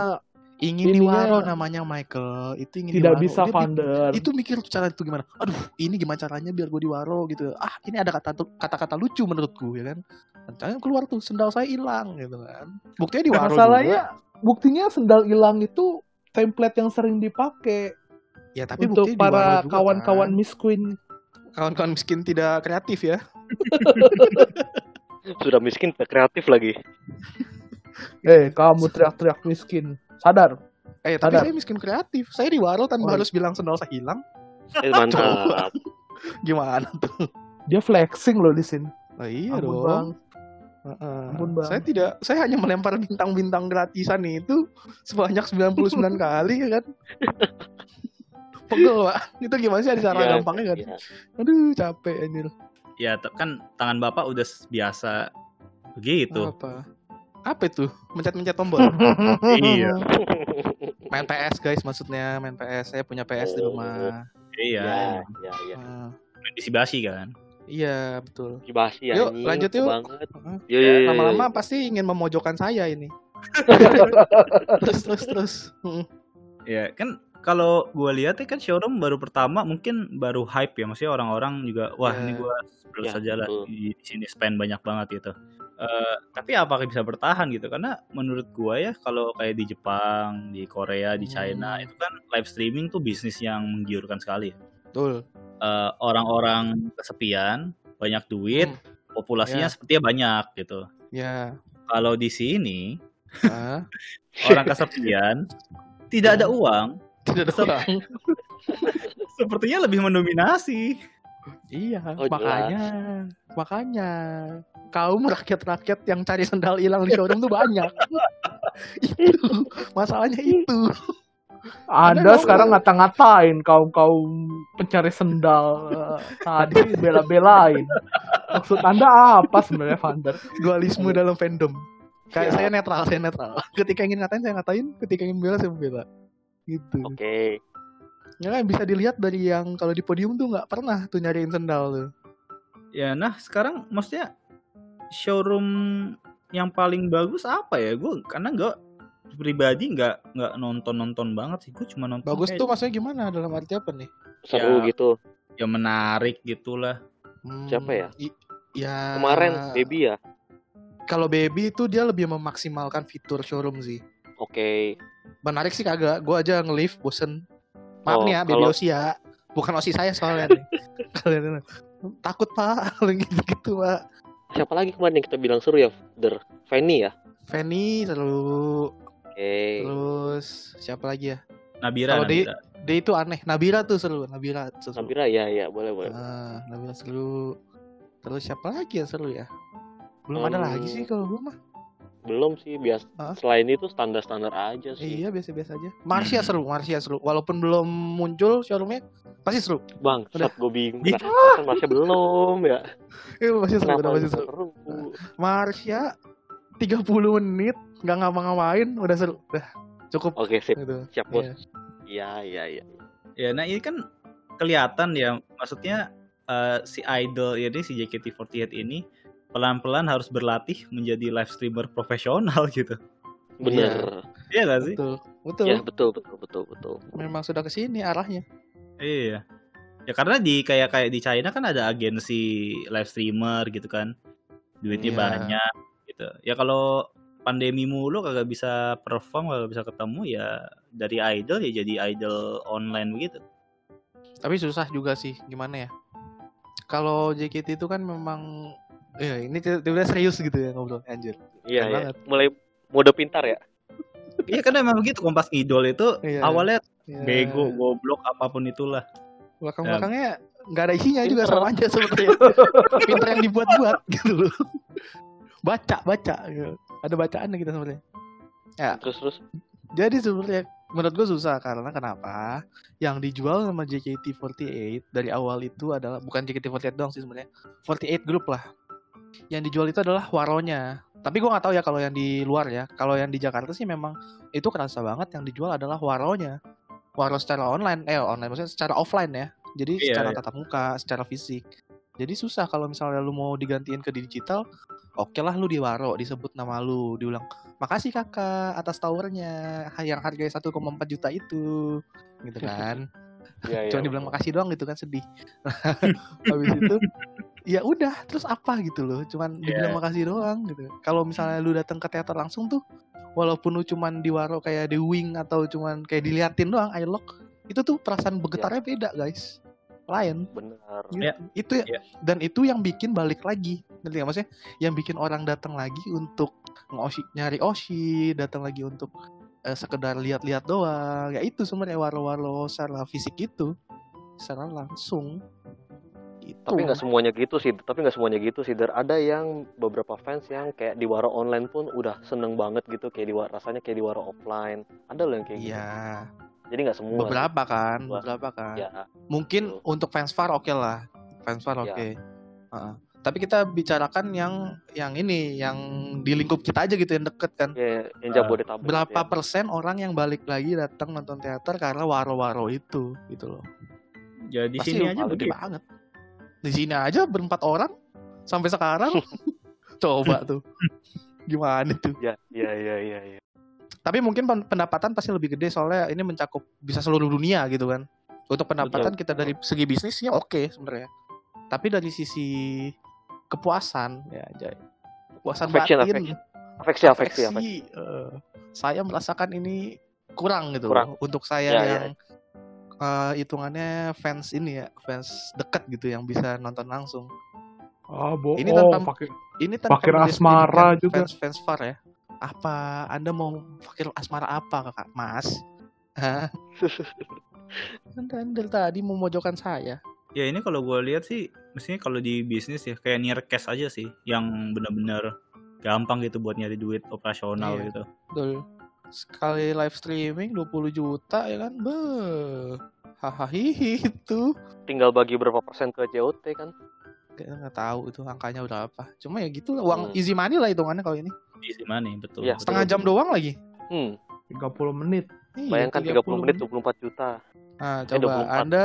S4: Ingin
S2: ininya
S4: diwaro namanya Michael. Itu ingin
S2: tidak
S4: diwaro.
S2: bisa
S4: Dia bi-
S2: Vander
S4: itu mikir cara itu gimana aduh ini gimana caranya biar gue diwaro gitu ah ini ada kata kata-kata lucu menurutku ya kan Rencana keluar tuh sendal saya hilang gitu kan buktinya diwaro juga
S2: masalahnya buktinya sendal hilang itu template yang sering dipakai
S4: ya tapi
S2: untuk
S4: buktinya
S2: para
S4: diwaro juga,
S2: kawan-kawan
S4: kan.
S2: Miss Queen
S4: kawan-kawan miskin tidak kreatif ya
S3: Sudah miskin, tak kreatif lagi.
S2: eh kamu teriak-teriak miskin sadar
S4: eh tapi
S2: Sadar.
S4: saya miskin kreatif saya diwaro tanpa
S2: Oh.
S4: harus bilang sendal saya hilang
S3: Eh, mantap.
S4: gimana tuh
S2: dia flexing loh di sini
S4: oh, iya
S2: Ampun,
S4: dong
S2: Bang.
S4: Heeh.
S2: Ampun, Bang.
S4: saya tidak saya hanya melempar bintang-bintang gratisan itu sebanyak 99 kali ya kan pegel pak itu gimana sih ada cara
S3: Iya,
S4: gampangnya kan
S3: iya.
S4: aduh capek anjir
S5: Ya kan tangan bapak udah biasa begitu.
S4: apa apa itu mencet-mencet tombol
S5: Iya.
S4: main PS guys maksudnya main PS saya punya PS di
S3: Oh.
S4: rumah
S5: Iya.
S3: Ya, ya, ya.
S4: Ah,
S5: Main basi kan.
S4: iya betul
S3: Dibahas ya
S4: Yuk,
S3: anjing,
S4: lanjut yuk.
S3: Banget. Yo, yo.
S4: lama-lama pasti ingin memojokkan saya ini terus terus terus Mm.
S5: Ya kan kalau gue lihat ya kan showroom baru pertama mungkin baru hype ya maksudnya orang-orang juga wah
S4: Ya.
S5: ini gue sebelum
S3: Ya,
S5: saja lah di, di sini spend banyak banget gitu. Eh, tapi apakah bisa bertahan gitu? Karena menurut gue ya kalau kayak di Jepang, di Korea, di China
S4: Hmm.
S5: itu kan live streaming tuh bisnis yang menggiurkan sekali. ya.
S4: betul
S5: Eh, orang-orang kesepian, banyak duit,
S4: Hmm.
S5: populasinya
S4: Ya.
S5: sepertinya banyak gitu.
S4: ya
S5: Kalau di sini
S4: Ah,
S5: orang kesepian, tidak ada uang,
S4: tidak ada kurang
S5: sepertinya lebih mendominasi.
S4: Iya
S3: Oh, jelas.
S4: makanya makanya kaum rakyat-rakyat yang cari sendal hilang di showroom tuh banyak itu masalahnya itu
S2: Anda sekarang ngata-ngatain kaum kaum pencari sendal Eh, tadi bela-belain. Maksud Anda apa sebenarnya Vander?
S4: dualisme dalam fandom kayak
S3: Siap.
S4: saya netral saya netral ketika ingin ngatain saya ngatain ketika ingin bela saya bela gitu
S3: Oke.
S4: Ya kan bisa dilihat dari yang kalau di podium tuh nggak pernah tuh nyariin sendal tuh
S5: Ya, nah sekarang maksudnya showroom yang paling bagus apa ya? Gue karena gue pribadi nggak nggak nonton nonton banget sih. Gue cuma nonton
S4: bagus
S5: kayak
S4: tuh maksudnya gimana dalam arti apa nih
S3: Seru
S5: Ya.
S3: gitu.
S5: ya menarik gitulah.
S4: Hmm,
S3: Siapa ya?
S4: i- ya
S3: Kemarin baby ya.
S4: kalau baby itu dia lebih memaksimalkan fitur showroom sih
S3: Oke.
S4: menarik sih kagak gua aja nge-live bosen maaf
S3: Oh,
S4: nih ya baby
S3: kalau-
S4: osi ya bukan osi saya soalnya nih kalian takut pak gitu gitu pak
S3: Siapa lagi kemarin yang kita bilang seru ya? Der. Fanny ya.
S4: Fanny seru
S3: Oke.
S4: terus siapa lagi ya
S5: Nabira,
S4: Kalau di-
S5: Nabira.
S4: dia itu aneh Nabila tuh seru Nabila seru
S3: Nabira ya ya boleh boleh.
S4: ah Nabila seru terus siapa lagi yang seru ya belum ada
S3: Hmm.
S4: lagi sih kalau gua mah
S3: Belum sih biasa.
S4: Hah?
S3: Selain itu standar-standar aja sih.
S4: iya biasa-biasa aja Marsha
S5: Hmm.
S4: seru Marsha seru walaupun belum muncul showroomnya pasti seru
S3: Bang,
S4: Udah.
S3: saat gue bingung.
S5: Ih.
S3: Lah, kan masih belum ya.
S4: eh, masih seru
S3: Kenapa
S4: udah masih seru
S3: seru?
S4: Marsha 30 menit nggak ngapa-ngapain udah seru udah cukup
S3: Oke sip.
S4: gitu
S3: Siap bos.
S4: Iya.
S3: Iya iya iya.
S5: Ya, nah ini kan kelihatan ya, maksudnya eh, si idol ini si JKT48 ini pelan-pelan harus berlatih menjadi live streamer profesional gitu.
S3: Bener.
S5: Iya gak sih?
S4: betul betul
S3: Ya betul betul betul betul.
S4: memang sudah ke sini arahnya
S5: Iya. Ya karena di kayak kayak di China kan ada agensi live streamer gitu kan. Duitnya
S4: Iya.
S5: banyak gitu. Ya kalau pandemi mulu kagak bisa perform, kagak bisa ketemu ya dari idol ya jadi idol online begitu.
S4: tapi susah juga sih gimana ya kalau JKT itu kan memang ya ini tiba-tiba serius gitu ya ngobrol anjir
S3: Iya iya.
S4: banget.
S3: Mulai mode pintar ya.
S5: Iya kan emang begitu Kompas Idol itu
S4: Iya.
S5: awalnya
S4: Ya.
S5: bego, goblok apa pun itulah.
S4: Belakang-belakangnya nggak ada isinya juga sama aja sebenarnya. Pinter yang dibuat-buat gitu loh. Baca, baca. gitu. Ada bacaannya kita sebenarnya.
S3: Terus terus
S4: Jadi sebenarnya menurut gue susah karena kenapa? Yang dijual sama JKT48 dari awal itu adalah bukan JKT48 doang sih sebenarnya. 48 grup lah. Yang dijual itu adalah waronya. Tapi gue nggak tahu ya kalau yang di luar ya. Kalau yang di Jakarta sih memang itu kerasa banget yang dijual adalah waronya. Waro secara online, eh online maksudnya secara offline ya. Jadi
S5: Iya,
S4: secara
S5: iya.
S4: tatap muka, secara fisik. Jadi susah kalau misalnya lu mau digantiin ke digital, oke lah lu di waro disebut nama lu, diulang makasih kakak atas towernya yang harganya 1,4 juta itu gitu kan
S3: ya ya.
S4: cuma dibilang makasih doang gitu kan sedih habis itu ya udah terus apa gitu loh cuman dibilang makasih doang gitu kalau misalnya lu datang ke teater langsung tuh walaupun lu cuman di waro kayak di wing atau cuman kayak diliatin doang airlock itu tuh perasaan bergetarnya beda guys lain
S3: Benar.
S4: Gitu.
S5: Ya.
S4: Itu ya,
S5: Ya.
S4: dan itu yang bikin balik lagi. Ngerti nggak maksudnya? Yang bikin orang datang lagi untuk ngosi nyari oshi, datang lagi untuk eh, sekedar lihat-lihat doang. Ya itu sebenarnya waro-waro secara fisik itu secara langsung. Itu.
S3: Tapi nggak semuanya gitu sih. Tapi nggak semuanya gitu sih. Dan ada yang beberapa fans yang kayak di waro online pun udah seneng banget gitu. Kayak di rasanya kayak di waro offline. Ada loh yang kayak gitu.
S4: Iya,
S3: Jadi nggak semua. sih.
S4: beberapa kan,
S3: Wah.
S4: beberapa kan.
S3: Ya.
S4: Mungkin
S3: Betul.
S4: untuk fans far oke lah. Fans far
S3: Ya.
S4: oke. Heeh. Tapi kita bicarakan yang yang ini, yang di lingkup kita aja gitu yang deket kan.
S3: Ya, yang Jabodetabek.
S4: berapa
S3: ya.
S4: persen orang yang balik lagi datang nonton teater karena waro-waro itu gitu loh
S5: Ya di
S4: Pasti
S5: sini aja
S4: gede
S5: begitu.
S4: banget di sini aja berempat orang sampai sekarang coba tuh gimana tuh
S3: Ya, ya, ya, ya, ya.
S4: tapi mungkin pen- pendapatan pasti lebih gede soalnya ini mencakup bisa seluruh dunia gitu kan untuk pendapatan kita dari segi bisnisnya oke sebenarnya tapi dari sisi kepuasan ya Jay. kepuasan
S3: Affection,
S4: batin
S3: affection. Afeksi, afeksi, afeksi.
S4: eh, saya merasakan ini kurang gitu
S3: Kurang.
S4: untuk saya
S3: Ya, ya.
S4: Eh, hitungannya fans ini ya fans dekat gitu yang bisa nonton langsung
S2: Ah, bohong.
S4: Ini tanpa-
S2: pakai
S4: ini tanpa
S2: Fakir
S4: mendeskripsikan
S2: asmara juga.
S4: fans fans far ya apa anda mau fakir asmara apa kakak mas Hah? anda, anda tadi memojokkan saya
S5: Ya ini kalau gue lihat sih, mestinya kalau di bisnis ya kayak near cash aja sih, yang benar-benar gampang gitu buat nyari duit operasional
S4: Iya.
S5: gitu.
S4: betul sekali live streaming 20 juta ya kan beh hahaha itu
S3: Tinggal bagi berapa persen ke JOT kan?
S4: Kayaknya nggak tahu itu angkanya berapa. Cuma ya gitu lah, uang
S3: Hmm.
S4: easy money lah hitungannya kalau ini.
S5: Easy money, betul. Betul.
S4: Setengah jam doang lagi.
S3: Hmm,
S2: 30 menit.
S4: Iya,
S3: bayangkan 30 menit 24 juta.
S4: Nah,
S3: Eh,
S4: coba
S3: 24.
S4: Anda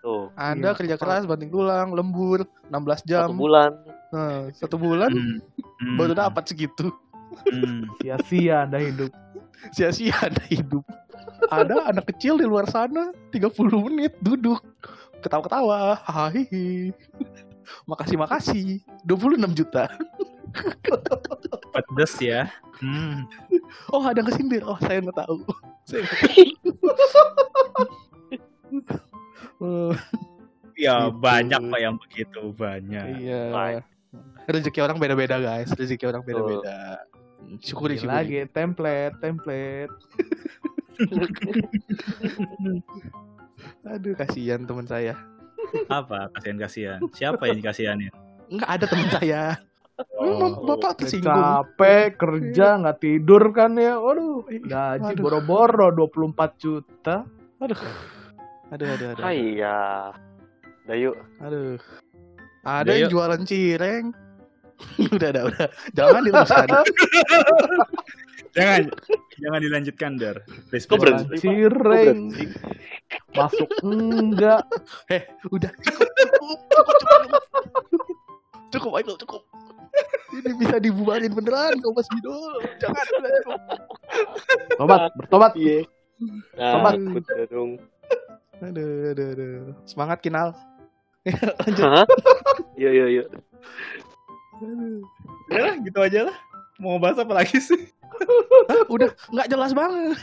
S3: Tuh,
S4: Anda
S2: Iya,
S4: kerja keras banting tulang, lembur 16 jam.
S3: satu bulan.
S4: Nah, satu bulan
S5: Hmm. Hmm.
S4: baru dapat segitu.
S5: Hmm.
S2: Sia-sia Anda hidup.
S4: Sia-sia ada hidup. Ada anak kecil di luar sana 30 menit duduk ketawa-ketawa. Hahaha. Makasih makasih. 26 juta.
S5: Pedes ya. Hmm.
S4: Oh, ada yang kesindir. Oh, saya nggak tahu. Saya nggak tahu.
S5: Ya
S4: Gitu.
S5: banyak pak yang begitu banyak.
S4: Iya. Rezeki orang beda-beda, guys. Rezeki orang beda-beda. Syukuri, syukuri.
S2: lagi template, template.
S4: Aduh, kasihan teman saya.
S5: Apa kasihan kasihan? Siapa yang dikasihanin?
S4: Enggak ada teman saya.
S5: Oh,
S4: Bapak tersinggung.
S2: capek kerja nggak tidur kan ya. Waduh, gaji boro-boro 24 juta.
S4: Aduh. Aduh, aduh, aduh.
S3: Hai ya. Dayu.
S4: Aduh. Ada
S5: Udah,
S4: yang jualan cireng. udah, udah, udah. Jangan diteruskan.
S5: Jangan, jangan dilanjutkan der.
S3: Kok berhenti? Pak?
S2: Cireng. Masuk enggak.
S4: eh, udah cukup, cukup, cukup, cukup. Cukup, ayo, cukup. Ini bisa dibubarin beneran, kau Mas Bidol. Jangan.
S2: Tobat, bertobat.
S3: Iya. Nah, udah dong.
S4: Aduh, aduh, aduh. Semangat kinal. Lanjut.
S3: Iya, iya, iya.
S5: Ya lah, gitu aja lah. Mau bahas apa lagi sih?
S4: Hah, udah nggak jelas banget.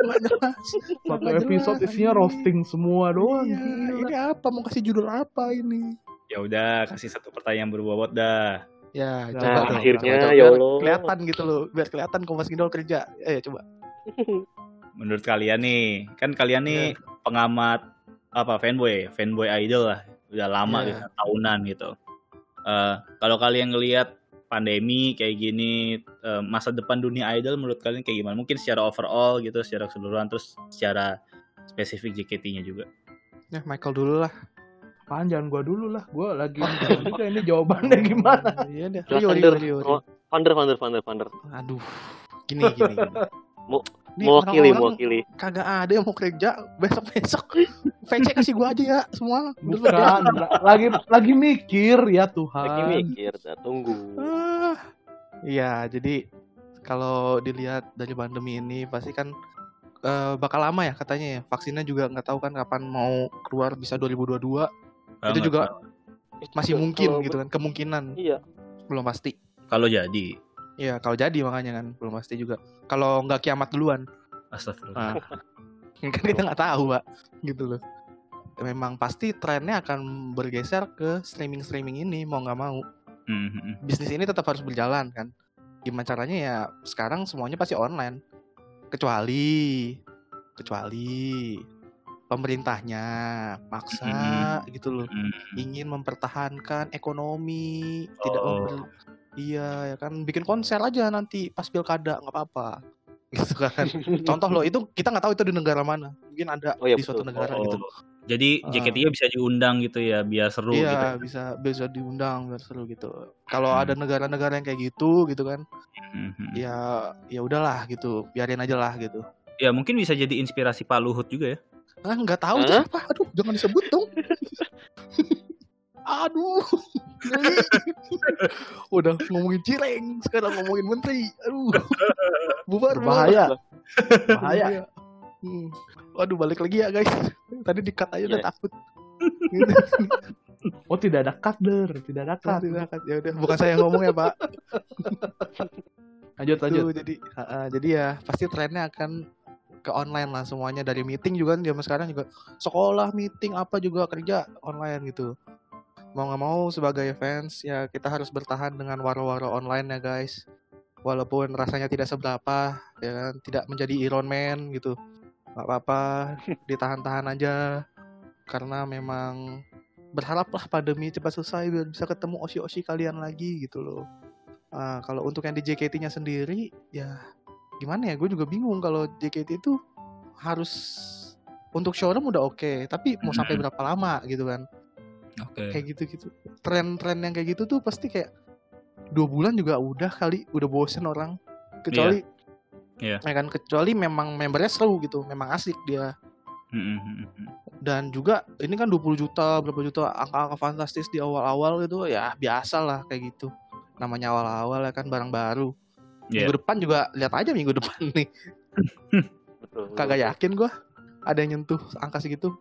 S4: Nggak jelas.
S2: Satu episode
S4: jelas,
S2: isinya roasting semua doang.
S4: Iya,
S2: Gila.
S4: ini apa? Mau kasih judul apa ini?
S5: Ya udah, kasih satu pertanyaan berbobot dah.
S4: Ya,
S2: Nah,
S4: coba
S3: akhirnya,
S4: coba,
S3: ya
S4: biar
S3: Allah.
S4: Kelihatan gitu loh, biar kelihatan Kompas Gindol kerja. Eh, coba.
S5: Menurut kalian nih, kan kalian nih pengamat apa fanboy, fanboy idol lah, udah lama
S4: Iya.
S5: gitu, tahunan gitu. Eh, kalau kalian ngelihat pandemi kayak gini, eh, masa depan dunia idol menurut kalian kayak gimana? Mungkin secara overall gitu, secara keseluruhan, terus secara spesifik JKT-nya juga.
S4: Ya Michael dulu lah.
S2: Apaan jangan gua dulu lah. Gua lagi juga ini jawabannya gimana.
S4: Iya deh. Rio, Rio.
S3: Mau- Founder, founder, founder, founder.
S4: Aduh. Gini, gini, gini.
S3: Mau-
S4: Nih,
S3: Mewakili,
S4: orang-orang
S3: mewakili.
S4: Kagak ada yang mau kerja besok-besok. VC kasih gua aja ya semua.
S2: Bukan, lagi lagi mikir ya Tuhan.
S3: Lagi mikir, dah, tunggu.
S4: Ah. Iya, jadi kalau dilihat dari pandemi ini pasti kan eh, bakal lama ya katanya ya. Vaksinnya juga nggak tahu kan kapan mau keluar bisa 2022.
S5: Banget,
S4: juga-
S5: banget.
S4: Masih
S3: Kalau-
S4: mungkin gitu kan, kemungkinan
S3: Iya.
S4: belum pasti.
S5: Kalau jadi,
S4: Iya, kalau jadi makanya kan belum pasti juga. Kalau nggak kiamat duluan,
S5: astagfirullah.
S4: nah, kan kita nggak tahu, Pak. Gitu loh. Memang pasti trennya akan bergeser ke streaming-streaming ini mau nggak mau.
S5: Hmm, hmm, hmm.
S4: bisnis ini tetap harus berjalan kan. Gimana caranya ya sekarang semuanya pasti online. Kecuali kecuali pemerintahnya maksa gitu loh
S5: Hmm,
S4: ingin mempertahankan ekonomi tidak
S5: Oh.
S4: memper- iya ya kan bikin konser aja nanti pas pilkada nggak apa-apa gitu kan contoh loh itu kita nggak tahu itu di negara mana mungkin ada
S3: Oh, iya,
S4: di suatu
S3: betul.
S4: negara
S5: Oh,
S4: gitu
S5: Jadi
S4: Ah.
S5: JKT-nya bisa diundang gitu ya, biar seru gitu.
S4: iya bisa bisa diundang biar seru gitu kalau
S5: Hmm.
S4: ada negara-negara yang kayak gitu gitu kan
S5: Hmm,
S4: ya ya udahlah gitu biarin aja lah gitu
S5: Ya mungkin bisa jadi inspirasi Pak Luhut juga ya.
S4: ah nggak tahu
S3: Hah?
S4: siapa aduh jangan disebut dong aduh udah ngomongin cireng sekarang ngomongin menteri aduh bubar.
S2: Bahaya. Bahaya.
S4: Hmm. Waduh balik lagi ya guys. Tadi dikat aja udah
S3: Iya.
S4: takut. Gitu.
S2: Oh tidak ada kader, tidak ada
S4: Ah,
S2: kader.
S4: tidak, ya udah bukan saya yang ngomong ya pak.
S2: Lanjut lanjut.
S4: Tuh, jadi ha, jadi ya pasti trennya akan ke online lah semuanya dari meeting juga kan zaman sekarang juga sekolah meeting apa juga kerja online gitu. Mau nggak mau sebagai fans ya kita harus bertahan dengan waro-waro online ya guys. Walaupun rasanya tidak seberapa ya kan tidak menjadi Iron Man gitu. nggak apa-apa ditahan-tahan aja karena memang berharaplah pandemi cepat selesai biar bisa ketemu osi-osi kalian lagi gitu loh. Ah, kalau untuk yang di JKT-nya sendiri, ya gimana ya? Gue juga bingung kalau JKT itu harus untuk showroom udah oke, tapi mau sampai berapa lama gitu kan?
S5: Oke.
S4: Kayak gitu-gitu. Tren-tren yang kayak gitu tuh pasti kayak dua bulan juga udah kali, udah bosen orang. Kecuali,
S5: Iya.
S4: ya kan? Kecuali memang membernya seru gitu, memang asik dia.
S5: Hmm, hmm, hmm.
S4: Dan juga ini kan 20 juta, berapa juta angka-angka fantastis di awal-awal gitu, ya biasa lah kayak gitu. Namanya awal-awal ya kan barang baru.
S5: Iya.
S4: Minggu depan juga lihat aja minggu depan nih.
S3: Betul.
S4: Kagak yakin gua ada yang nyentuh angka segitu.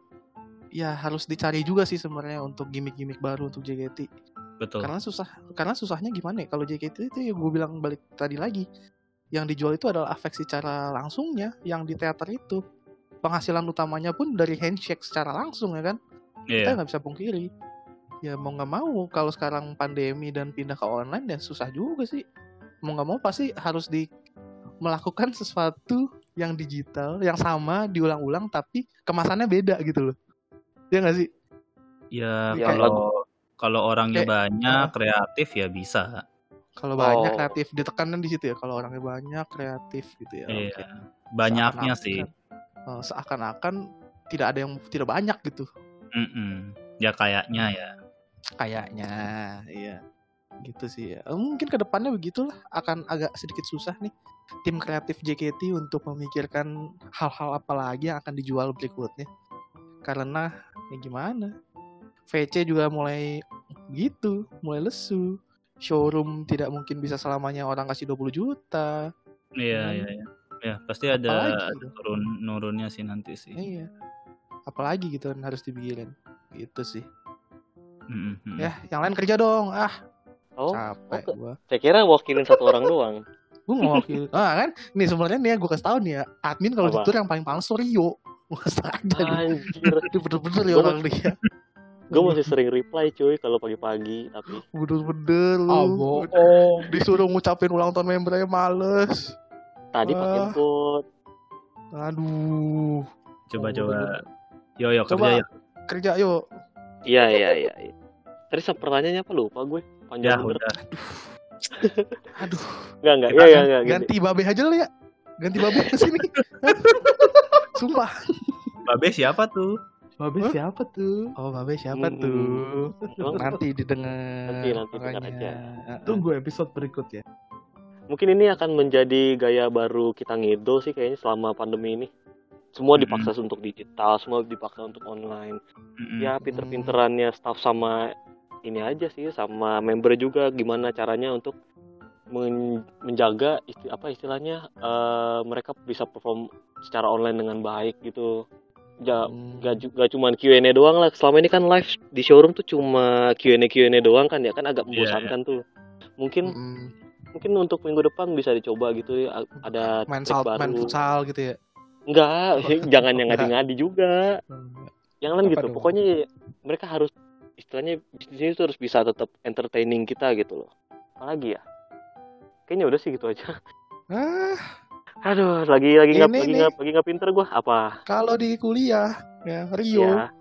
S4: Ya harus dicari juga sih sebenarnya untuk gimmick-gimmick baru untuk JKT.
S5: Betul.
S4: Karena susah, karena susahnya gimana ya? Kalau JKT itu ya gue bilang balik tadi lagi. Yang dijual itu adalah efek secara langsungnya yang di teater itu. Penghasilan utamanya pun dari handshake secara langsung ya kan.
S5: Iya.
S4: Kita nggak bisa pungkiri. Ya mau nggak mau kalau sekarang pandemi dan pindah ke online ya susah juga sih. Mau nggak mau pasti harus di melakukan sesuatu yang digital, yang sama diulang-ulang tapi kemasannya beda gitu loh. Ya nggak sih?
S5: Ya
S3: Ya,
S5: kalau kalau orangnya
S4: Kayak-
S5: banyak kreatif ya bisa.
S4: Kalau banyak
S3: Oh.
S4: kreatif ditekanan di situ ya. Kalau orangnya banyak kreatif gitu ya.
S5: Iya.
S4: oke.
S5: Banyaknya sih.
S4: eh, seakan-akan tidak ada yang tidak banyak gitu.
S5: Mm-mm. Ya kayaknya ya.
S4: Kayaknya, iya. Gitu sih ya. Eh, Mungkin ke depannya begitulah akan agak sedikit susah nih tim kreatif JKT untuk memikirkan hal-hal apa lagi yang akan dijual berikutnya. Karena ya gimana? VC juga mulai gitu, mulai lesu. Showroom tidak mungkin bisa selamanya orang kasih 20 juta.
S5: Iya
S4: Hmm.
S5: iya iya. Ya pasti ada,
S4: Apalagi
S5: ada
S4: gitu.
S5: turun nurunnya sih nanti sih.
S4: Iya. Apalagi gitu kan harus dipikirin. Gitu sih.
S5: Mm-mm.
S4: Ya, yang lain kerja dong. Ah,
S3: Oh,
S4: capek
S3: oke.
S4: gua.
S3: saya kira wakilin satu orang doang.
S4: Gue ngewakil. ah kan, nih sebenarnya nih ya gue kasih tau nih ya, admin kalau Twitter yang paling paling Rio. Nih.
S3: Anjir.
S4: Bener-bener ya orang dia.
S3: Gue masih sering reply cuy kalau pagi-pagi tapi
S4: Bener-bener lu.
S2: Ah, bohong.
S4: Disuruh ngucapin ulang tahun membernya males.
S3: tadi pakai
S4: Wah.
S3: bot.
S4: Aduh.
S5: Coba
S4: Oh.
S5: Yo yo
S4: Coba.
S5: kerja yo.
S4: kerja yuk.
S3: Iya iya iya. iya. Tadi pertanyaannya apa lupa gue.
S5: Ya
S3: Panjang bener.
S5: udah.
S4: Aduh,
S3: Enggak enggak.
S5: Kita
S3: Iya iya enggak.
S4: ganti babe aja lah ya. Ganti babe ke sini. Sumpah.
S5: Babe siapa tuh?
S2: Babe
S4: Hah?
S2: siapa tuh?
S4: Oh, babe siapa
S3: Hmm.
S4: tuh?
S3: Emang
S4: Nanti didengar.
S3: Nanti, nanti dengar aja.
S2: Tunggu episode berikutnya.
S3: mungkin ini akan menjadi gaya baru kita ngidol sih kayaknya selama pandemi ini. Semua dipaksa untuk digital, semua dipaksa untuk online.
S5: Mm-mm.
S3: Ya pinter-pinterannya staff sama ini aja sih sama member juga gimana caranya untuk men- menjaga isti- apa istilahnya eh, mereka bisa perform secara online dengan baik gitu. Ja,
S4: Hmm.
S3: gak, gak cuma Q&A doang lah. Selama ini kan live di showroom tuh cuma Q&A Q&A doang kan ya kan agak
S5: Iya,
S3: membosankan tuh. Mungkin
S4: Mm-mm.
S3: mungkin untuk minggu depan bisa dicoba gitu ya ada
S4: main
S3: trik
S4: sal
S3: baru.
S4: main futsal gitu ya.
S3: Enggak, jangan yang ngadi-ngadi juga. Yang lain gitu.
S4: dong?
S3: Pokoknya mereka harus istilahnya bisnis itu harus bisa tetap entertaining kita gitu loh. Apalagi ya? Kayaknya udah sih gitu aja.
S4: Ah,
S3: Aduh, lagi lagi nggak lagi nggak lagi nggak pinter gua apa?
S4: kalau di kuliah ya Rio
S3: Ya.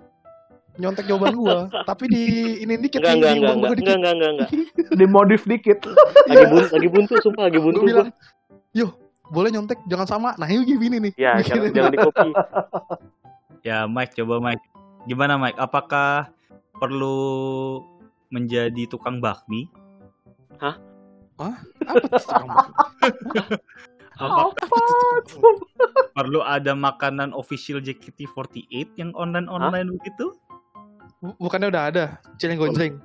S4: nyontek jawaban gua, tapi di ini dikit
S3: Enggak enggak enggak enggak enggak
S4: dikit.
S3: enggak enggak enggak.
S2: Dimodif dikit.
S3: Lagi buntu, lagi buntu sumpah lagi buntu
S4: Gua
S3: gua.
S4: bilang, "Yo, boleh nyontek jangan sama." Nah, ini gini nih.
S3: Ya, jangan, jangan di copy.
S5: Ya Mike coba Mike. Gimana Mike? Apakah perlu menjadi tukang bakmi?
S4: Apa tuh bakmi?
S5: Apakah perlu ada makanan official JKT48 yang online-online begitu?
S4: Bu- Bukannya udah ada Cileng Gonjreng.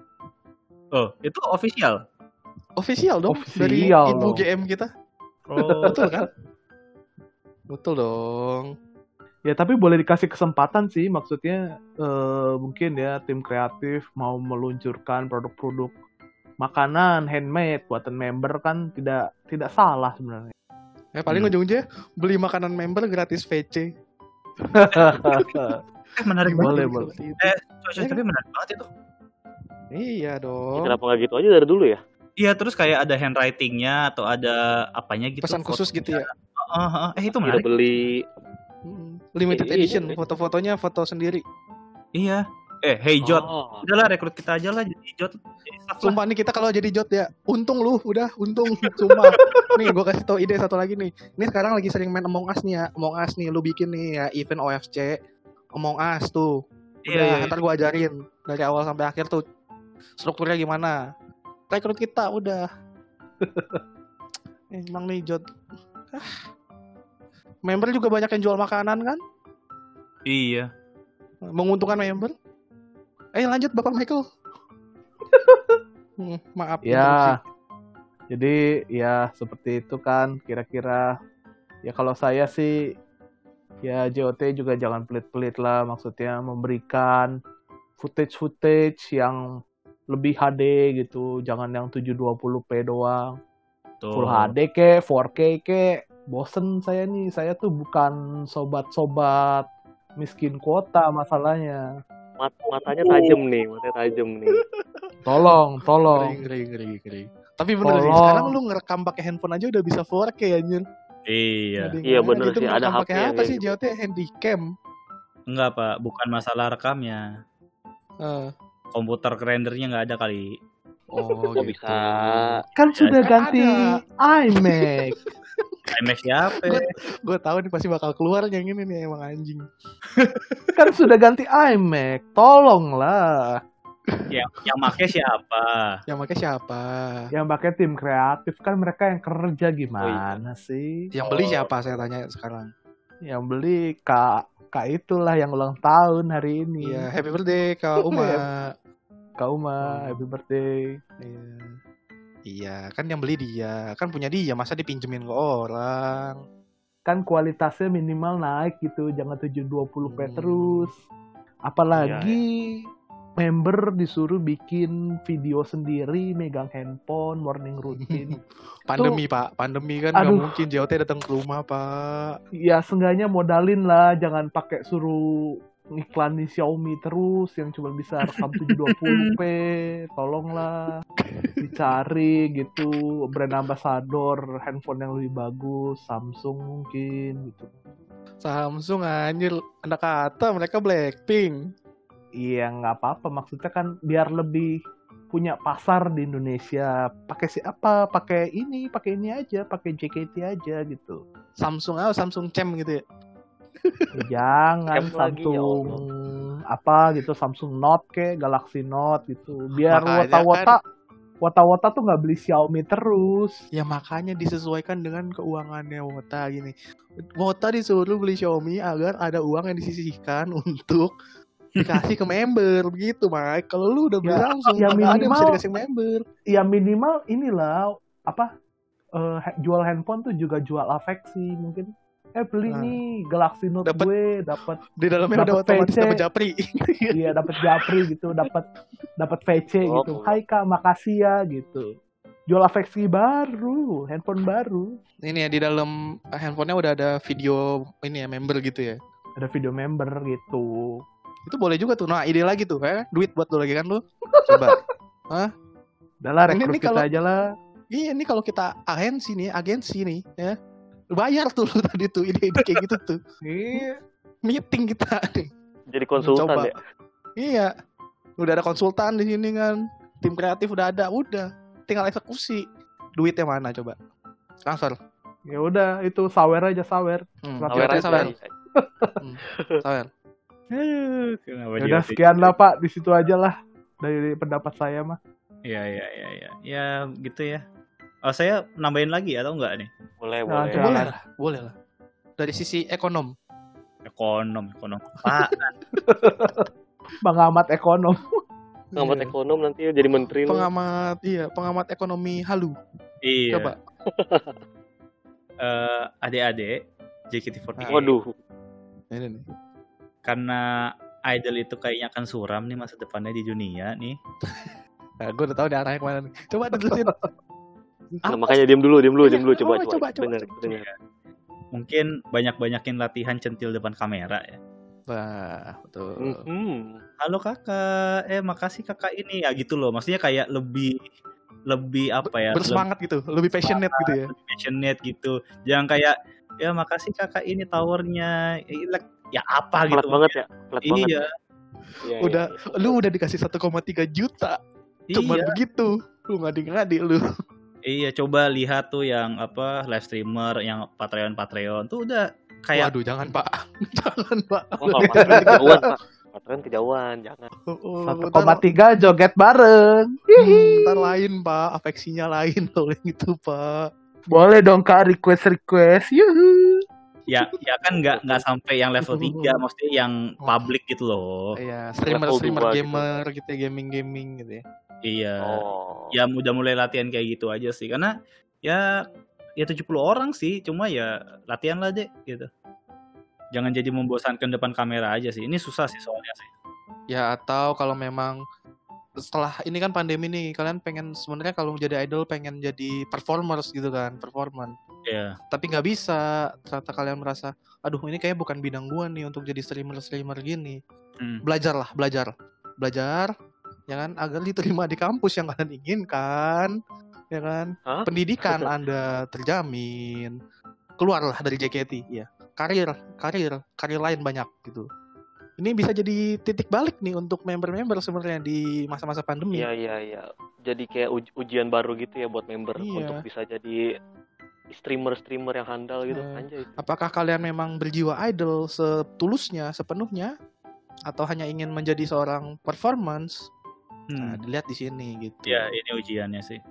S5: Oh, itu official.
S4: Official dong dari
S2: Official
S4: ibu
S2: dong.
S4: GM kita.
S5: Oh,
S4: Betul kan? Betul dong.
S2: Ya tapi boleh dikasih kesempatan sih maksudnya eh, mungkin ya tim kreatif mau meluncurkan produk-produk makanan handmade buatan member kan tidak tidak salah sebenarnya.
S4: Ya paling
S5: Hmm.
S4: ujung-ujungnya beli makanan member gratis VC.
S5: eh menarik
S2: Boleh,
S5: banget.
S2: boleh.
S4: Itu.
S5: Eh, tapi menarik banget itu.
S4: Iya
S3: Ya,
S4: dong.
S3: kenapa nggak gitu aja dari dulu ya?
S5: Iya, terus kayak ada handwritingnya atau ada apanya gitu.
S4: Pesan khusus gitu ya.
S5: Heeh, heeh. eh itu
S3: Kita
S5: menarik.
S3: beli
S4: Mm, Limited
S3: Iya,
S4: edition,
S3: iya.
S4: foto-fotonya foto sendiri.
S5: Iya. Eh, hey Jot.
S3: Oh,
S5: Udahlah rekrut kita aja lah jadi Jot. Jadi lah.
S4: Sumpah nih kita kalau jadi jot ya, untung lu, udah untung. Sumpah. nih gue kasih tau ide satu lagi nih. Ini sekarang lagi sering main Among Us nih ya. Among Us nih lu bikin nih ya event OFC. Among Us tuh.
S5: Iya,
S4: Udah,
S5: iya, iya.
S4: ntar gue ajarin dari awal sampai akhir tuh strukturnya gimana. Rekrut kita udah. Emang nih Jot. Ah. Member juga banyak yang jual makanan kan?
S5: Iya.
S4: Menguntungkan member. Eh lanjut Bapak Michael. Hmm, Maaf.
S2: Ya. Jadi ya seperti itu kan kira-kira ya kalau saya sih ya JOT juga jangan pelit-pelit lah maksudnya memberikan footage-footage yang lebih HD gitu, jangan yang 720p doang.
S5: Tuh.
S2: Full HD ke, 4K ke. Bosen saya nih, saya tuh bukan sobat-sobat miskin kuota masalahnya.
S3: Mat matanya tajam nih, matanya tajam nih.
S2: Tolong, tolong.
S4: Ngeri, ngeri, ngeri, ngeri. Tapi bener sih, sekarang lu ngerekam pakai handphone aja udah bisa 4K anjir.
S5: Iya.
S3: Iya, bener
S4: Itu
S3: sih, ada
S4: pakai
S3: HP yang
S4: apa sih
S3: gitu.
S4: JOT handycam?
S5: Enggak, Pak. Bukan masalah rekamnya.
S4: Eh,
S5: Komputer rendernya nggak ada kali.
S4: Oh, gitu.
S3: bisa?
S2: Kan sudah
S4: Kan
S2: ganti
S4: ada.
S2: iMac.
S5: IMAX siapa?
S4: Gue tahu nih pasti bakal keluar yang ini nih emang anjing.
S2: kan sudah ganti iMac. Tolonglah.
S5: yang yang make siapa?
S4: Yang pakai siapa?
S2: Yang pakai tim kreatif kan mereka yang kerja gimana sih?
S4: Yang beli siapa saya tanya sekarang.
S2: Yang beli Kak Kak itulah yang ulang tahun hari ini.
S4: Iya, happy birthday Kak Uma.
S2: Kak Uma, happy birthday.
S4: Iya. Iya, kan yang beli dia, kan punya dia, masa dipinjemin ke orang.
S2: Kan kualitasnya minimal naik gitu, jangan 720p
S4: Hmm.
S2: terus. Apalagi member disuruh bikin video sendiri, megang handphone, morning routine.
S4: Pandemi Pak, pandemi kan nggak mungkin JOT datang ke rumah Pak.
S2: ya seenggaknya modalin lah, jangan pakai suruh iklan di Xiaomi terus yang cuma bisa rekam 720p. Tolonglah dicari gitu brand ambassador handphone yang lebih bagus, Samsung mungkin gitu.
S4: Samsung anjir, anak kata mereka Blackpink.
S2: Iya nggak apa-apa maksudnya kan biar lebih punya pasar di Indonesia pakai si apa pakai ini pakai ini aja pakai JKT aja gitu
S4: Samsung ah Samsung Cem gitu ya.
S2: Jangan
S3: Cam lagi, ya
S2: Samsung apa gitu Samsung Note ke Galaxy Note gitu biar wota-wota wota-wota tuh nggak beli Xiaomi terus
S4: Ya makanya disesuaikan dengan keuangannya Wota gini. Wota disuruh beli Xiaomi agar ada uang yang disisihkan untuk dikasih ke member begitu, Mike. Kalau lu udah beli
S2: Ya,
S4: Samsung,
S2: ya
S4: nggak ada yang bisa
S2: minimal-
S4: dikasih member.
S2: ya minimal inilah apa eh, ha- jual handphone tuh juga jual afeksi mungkin eh beli
S4: Nah.
S2: nih Galaxy Note
S4: Dapet-
S2: gue dapat
S4: Di dalamnya
S2: Dapet
S4: otomatis
S2: PC.
S4: dapat japri.
S2: iya dapat japri gitu dapat dapat VC
S3: Oh.
S2: gitu Hai kak makasih ya gitu jual afeksi baru handphone baru
S4: ini ya di dalam handphonenya udah ada video ini ya member gitu ya.
S2: ada video member gitu
S4: Itu boleh juga tuh. Nah, ide lagi tuh, eh. Duit buat lu lagi kan lu. Coba.
S2: udah lah
S4: Ini
S2: rekrut
S4: nih
S2: kita
S4: kalau-
S2: aja lah
S4: Iya, ini kalau kita agensi nih, agensi nih, ya. Bayar tuh lu tadi tuh ide-ide kayak gitu tuh.
S2: iya
S4: Meeting kita nih.
S3: Jadi konsultan
S4: Coba.
S3: ya.
S4: Iya. Udah ada konsultan di sini kan. Tim kreatif udah ada, udah. Tinggal eksekusi. Duitnya mana coba? Transfer.
S2: ya udah itu sawer aja sawer
S4: Hmm.
S3: Sawer aja.
S4: sawer. Sawer.
S2: Ya
S5: jadi
S2: udah sekian lah pak di situ aja lah dari pendapat saya mah
S5: Iya, iya, iya, iya. Ya, gitu ya. Oh, saya nambahin lagi atau enggak nih?
S3: Boleh,
S2: Nah,
S3: boleh.
S4: Boleh lah, boleh lah. Dari sisi ekonom.
S5: Ekonom, ekonom. Pak,
S2: pengamat ekonom
S3: Pengamat
S4: Iya.
S3: ekonom nanti ya jadi menteri lu.
S4: Pengamat, iya, pengamat ekonomi halu.
S5: iya.
S4: Coba.
S5: Eh, adik-adik JKT48
S3: Waduh.
S4: Ini nih.
S5: karena idol itu kayaknya akan suram nih masa depannya di dunia nih.
S4: Nah, gue udah tahu nih arahnya ke mana nih. Coba dijelasin.
S3: Nah, makanya diam dulu, diam dulu,
S4: Iya,
S3: diam dulu. Coba,
S4: oh,
S3: coba.
S4: coba, coba,
S3: Dengar,
S4: coba.
S3: dengar.
S5: Mungkin banyak-banyakin latihan centil depan kamera ya.
S4: Wah, betul.
S3: Hmm.
S5: Halo kakak, eh makasih kakak ini ya gitu loh. Maksudnya kayak lebih lebih apa ya?
S4: Bersemangat gitu, lebih passionate gitu ya.
S5: lebih passionate gitu. Jangan kayak ya makasih kakak ini towernya. Ya apa
S3: Pelat
S5: gitu.
S3: banget ya. Pelat banget.
S5: Iya,
S3: Iya,
S4: Udah,
S3: iya.
S4: lu udah dikasih 1,3 juta. Cuma
S5: iya.
S4: begitu. Lu ngadi-ngadi lu.
S5: Iya, coba lihat tuh yang apa live streamer yang Patreon Patreon tuh udah kayak
S4: Waduh, jangan pak. jangan pak.
S3: Oh, kalau Patreon kejauhan, Pak. Patreon kejauhan, jangan.
S4: Oh, oh,
S2: satu koma tiga joget bareng
S4: Hmm, ntar lain pak, afeksinya lain kalau yang itu pak.
S2: boleh dong kak request request yuhu
S5: ya ya kan nggak nggak sampai yang level 3 maksudnya yang public gitu loh.
S4: Iya, streamer
S3: Level
S4: streamer
S3: dua gitu.
S4: gamer gitu ya, gaming gaming gitu ya.
S5: Iya.
S3: Oh.
S5: Ya udah mulai latihan kayak gitu aja sih karena ya ya 70 orang sih, cuma ya latihan lah deh gitu. Jangan jadi membosankan depan kamera aja sih. Ini susah sih soalnya sih.
S4: Ya atau kalau memang setelah ini kan pandemi nih, kalian pengen sebenarnya kalau jadi idol pengen jadi performers gitu kan, performance.
S5: Iya.
S4: Tapi nggak bisa, ternyata kalian merasa, aduh ini kayak bukan bidang gua nih untuk jadi streamer-streamer gini.
S5: Hmm.
S4: Belajar lah, belajar. Belajar, ya kan, agar diterima di kampus yang kalian inginkan, ya kan.
S3: Hah?
S4: Pendidikan Anda terjamin. Keluarlah dari JKT, ya. Karir, karir, karir lain banyak gitu. Ini bisa jadi titik balik nih untuk member-member sebenarnya di masa-masa pandemi.
S3: Iya, iya, iya. Jadi kayak uj- ujian baru gitu ya buat member
S4: Iya.
S3: untuk bisa jadi streamer-streamer yang handal gitu.
S4: Iya.
S3: Anjay.
S4: Apakah kalian memang berjiwa idol setulusnya, sepenuhnya, atau hanya ingin menjadi seorang performance? Nah,
S5: Hmm.
S4: dilihat di sini gitu.
S5: Ya, ini ujiannya sih.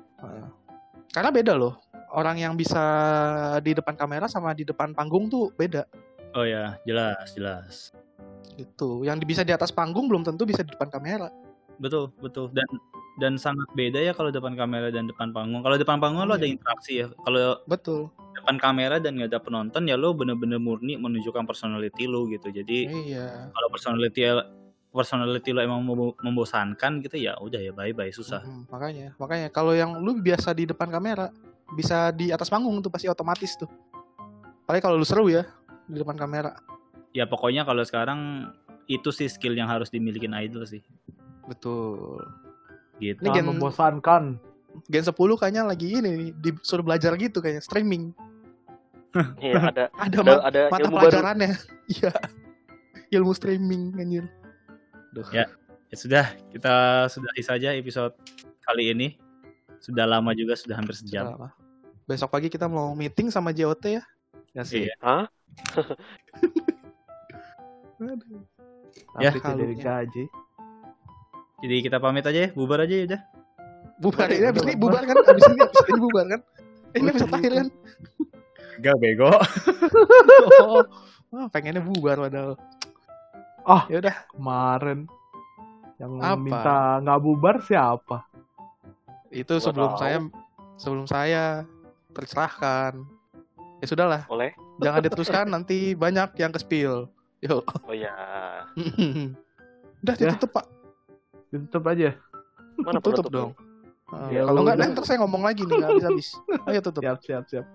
S4: Karena beda loh. Orang yang bisa di depan kamera sama di depan panggung tuh beda.
S5: Oh ya, jelas, jelas.
S4: Gitu. Yang bisa di atas panggung belum tentu bisa di depan kamera.
S5: Betul, betul. Dan dan sangat beda ya kalau depan kamera dan depan panggung. Kalau depan panggung lo ada
S4: Iya.
S5: interaksi ya. Kalau
S4: Betul.
S5: depan kamera dan nggak ada penonton ya lo bener-bener murni menunjukkan personality lo gitu. Jadi
S4: Iya.
S5: kalau personality personality lo emang membo- membosankan gitu ya udah ya bye bye susah.
S4: Mhm, makanya, makanya kalau yang lu biasa di depan kamera, bisa di atas panggung tuh pasti otomatis tuh. Paling kalau lu seru ya di depan kamera.
S5: Ya pokoknya kalau sekarang itu sih skill yang harus dimiliki idol sih.
S4: Betul.
S5: Gitu.
S4: Ini gen-
S2: membosankan
S4: Gen 10 kayaknya lagi ini nih, disuruh belajar gitu kayaknya streaming.
S3: Iya, ada
S4: Ada,
S3: ada,
S4: ma-
S3: ada
S4: mata
S3: ilmu
S4: pelajarannya. Iya. Ilmu streaming anjir. Duh.
S5: Ya sudah, kita sudahi saja episode kali ini. Sudah lama juga, sudah hampir sejam.
S4: Salah. Besok pagi kita mau meeting sama JOT ya. Ya sih.
S5: Iya.
S3: Hah?
S4: Aduh.
S5: Ya.
S2: tidak
S4: Halunya.
S2: digaji.
S5: Jadi kita pamit aja ya, bubar aja ya udah.
S4: Bubar
S2: Boleh,
S4: ini abis
S2: boleh,
S4: ini bubar kan? Abis ini abis ini bubar kan? Eh, ini episode terakhir kan?
S5: Gak bego.
S4: Oh, pengennya bubar padahal.
S2: Ah.
S4: ya udah.
S2: Kemarin yang
S4: Apa?
S2: minta nggak bubar siapa?
S4: Itu
S3: Gua
S4: sebelum
S3: tahu.
S4: saya sebelum saya tercerahkan. Ya sudahlah,
S3: Oleh?
S4: jangan diteruskan nanti banyak yang ke Yuk.
S3: Oh ya.
S4: udah
S2: Ya.
S4: ditutup Pak.
S2: Tutup aja.
S3: Mana
S4: Tutup dong. Ah,
S2: Ya
S4: kalau nggak
S2: udah.
S4: ntar saya ngomong lagi nih nggak habis-habis. Ayo tutup.
S2: Siap, siap, siap.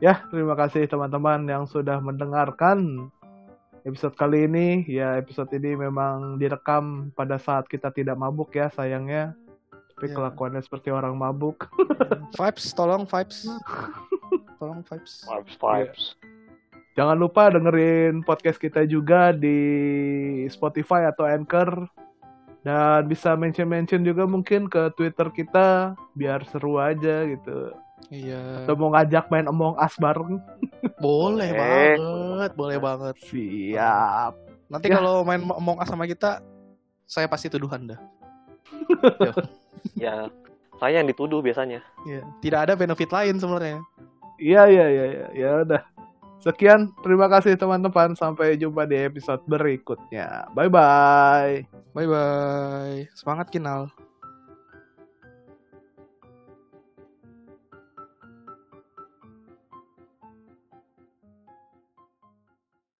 S2: Ya, terima kasih teman-teman yang sudah mendengarkan episode kali ini. Ya, episode ini memang direkam pada saat kita tidak mabuk ya, sayangnya. Tapi
S4: Ya.
S2: kelakuannya seperti orang mabuk.
S4: Vibes, tolong vibes. tolong vibes.
S3: Vibes, vibes.
S2: Jangan lupa dengerin podcast kita juga di Spotify atau Anchor. Dan bisa mention-mention juga mungkin ke Twitter kita biar seru aja gitu.
S4: Iya.
S2: Atau mau ngajak main Among Us bareng.
S4: Boleh
S3: Boleh.
S4: banget, boleh banget.
S2: Siap.
S4: Nanti
S2: Ya.
S4: kalau main Among Us sama kita, saya pasti tuduhan dah.
S3: Ya, saya yang dituduh biasanya.
S4: Iya. Tidak ada benefit lain sebenarnya.
S2: Iya iya iya iya ya udah. Sekian, terima kasih teman-teman. Sampai jumpa di episode berikutnya. Bye bye.
S4: Bye bye. Semangat kinal.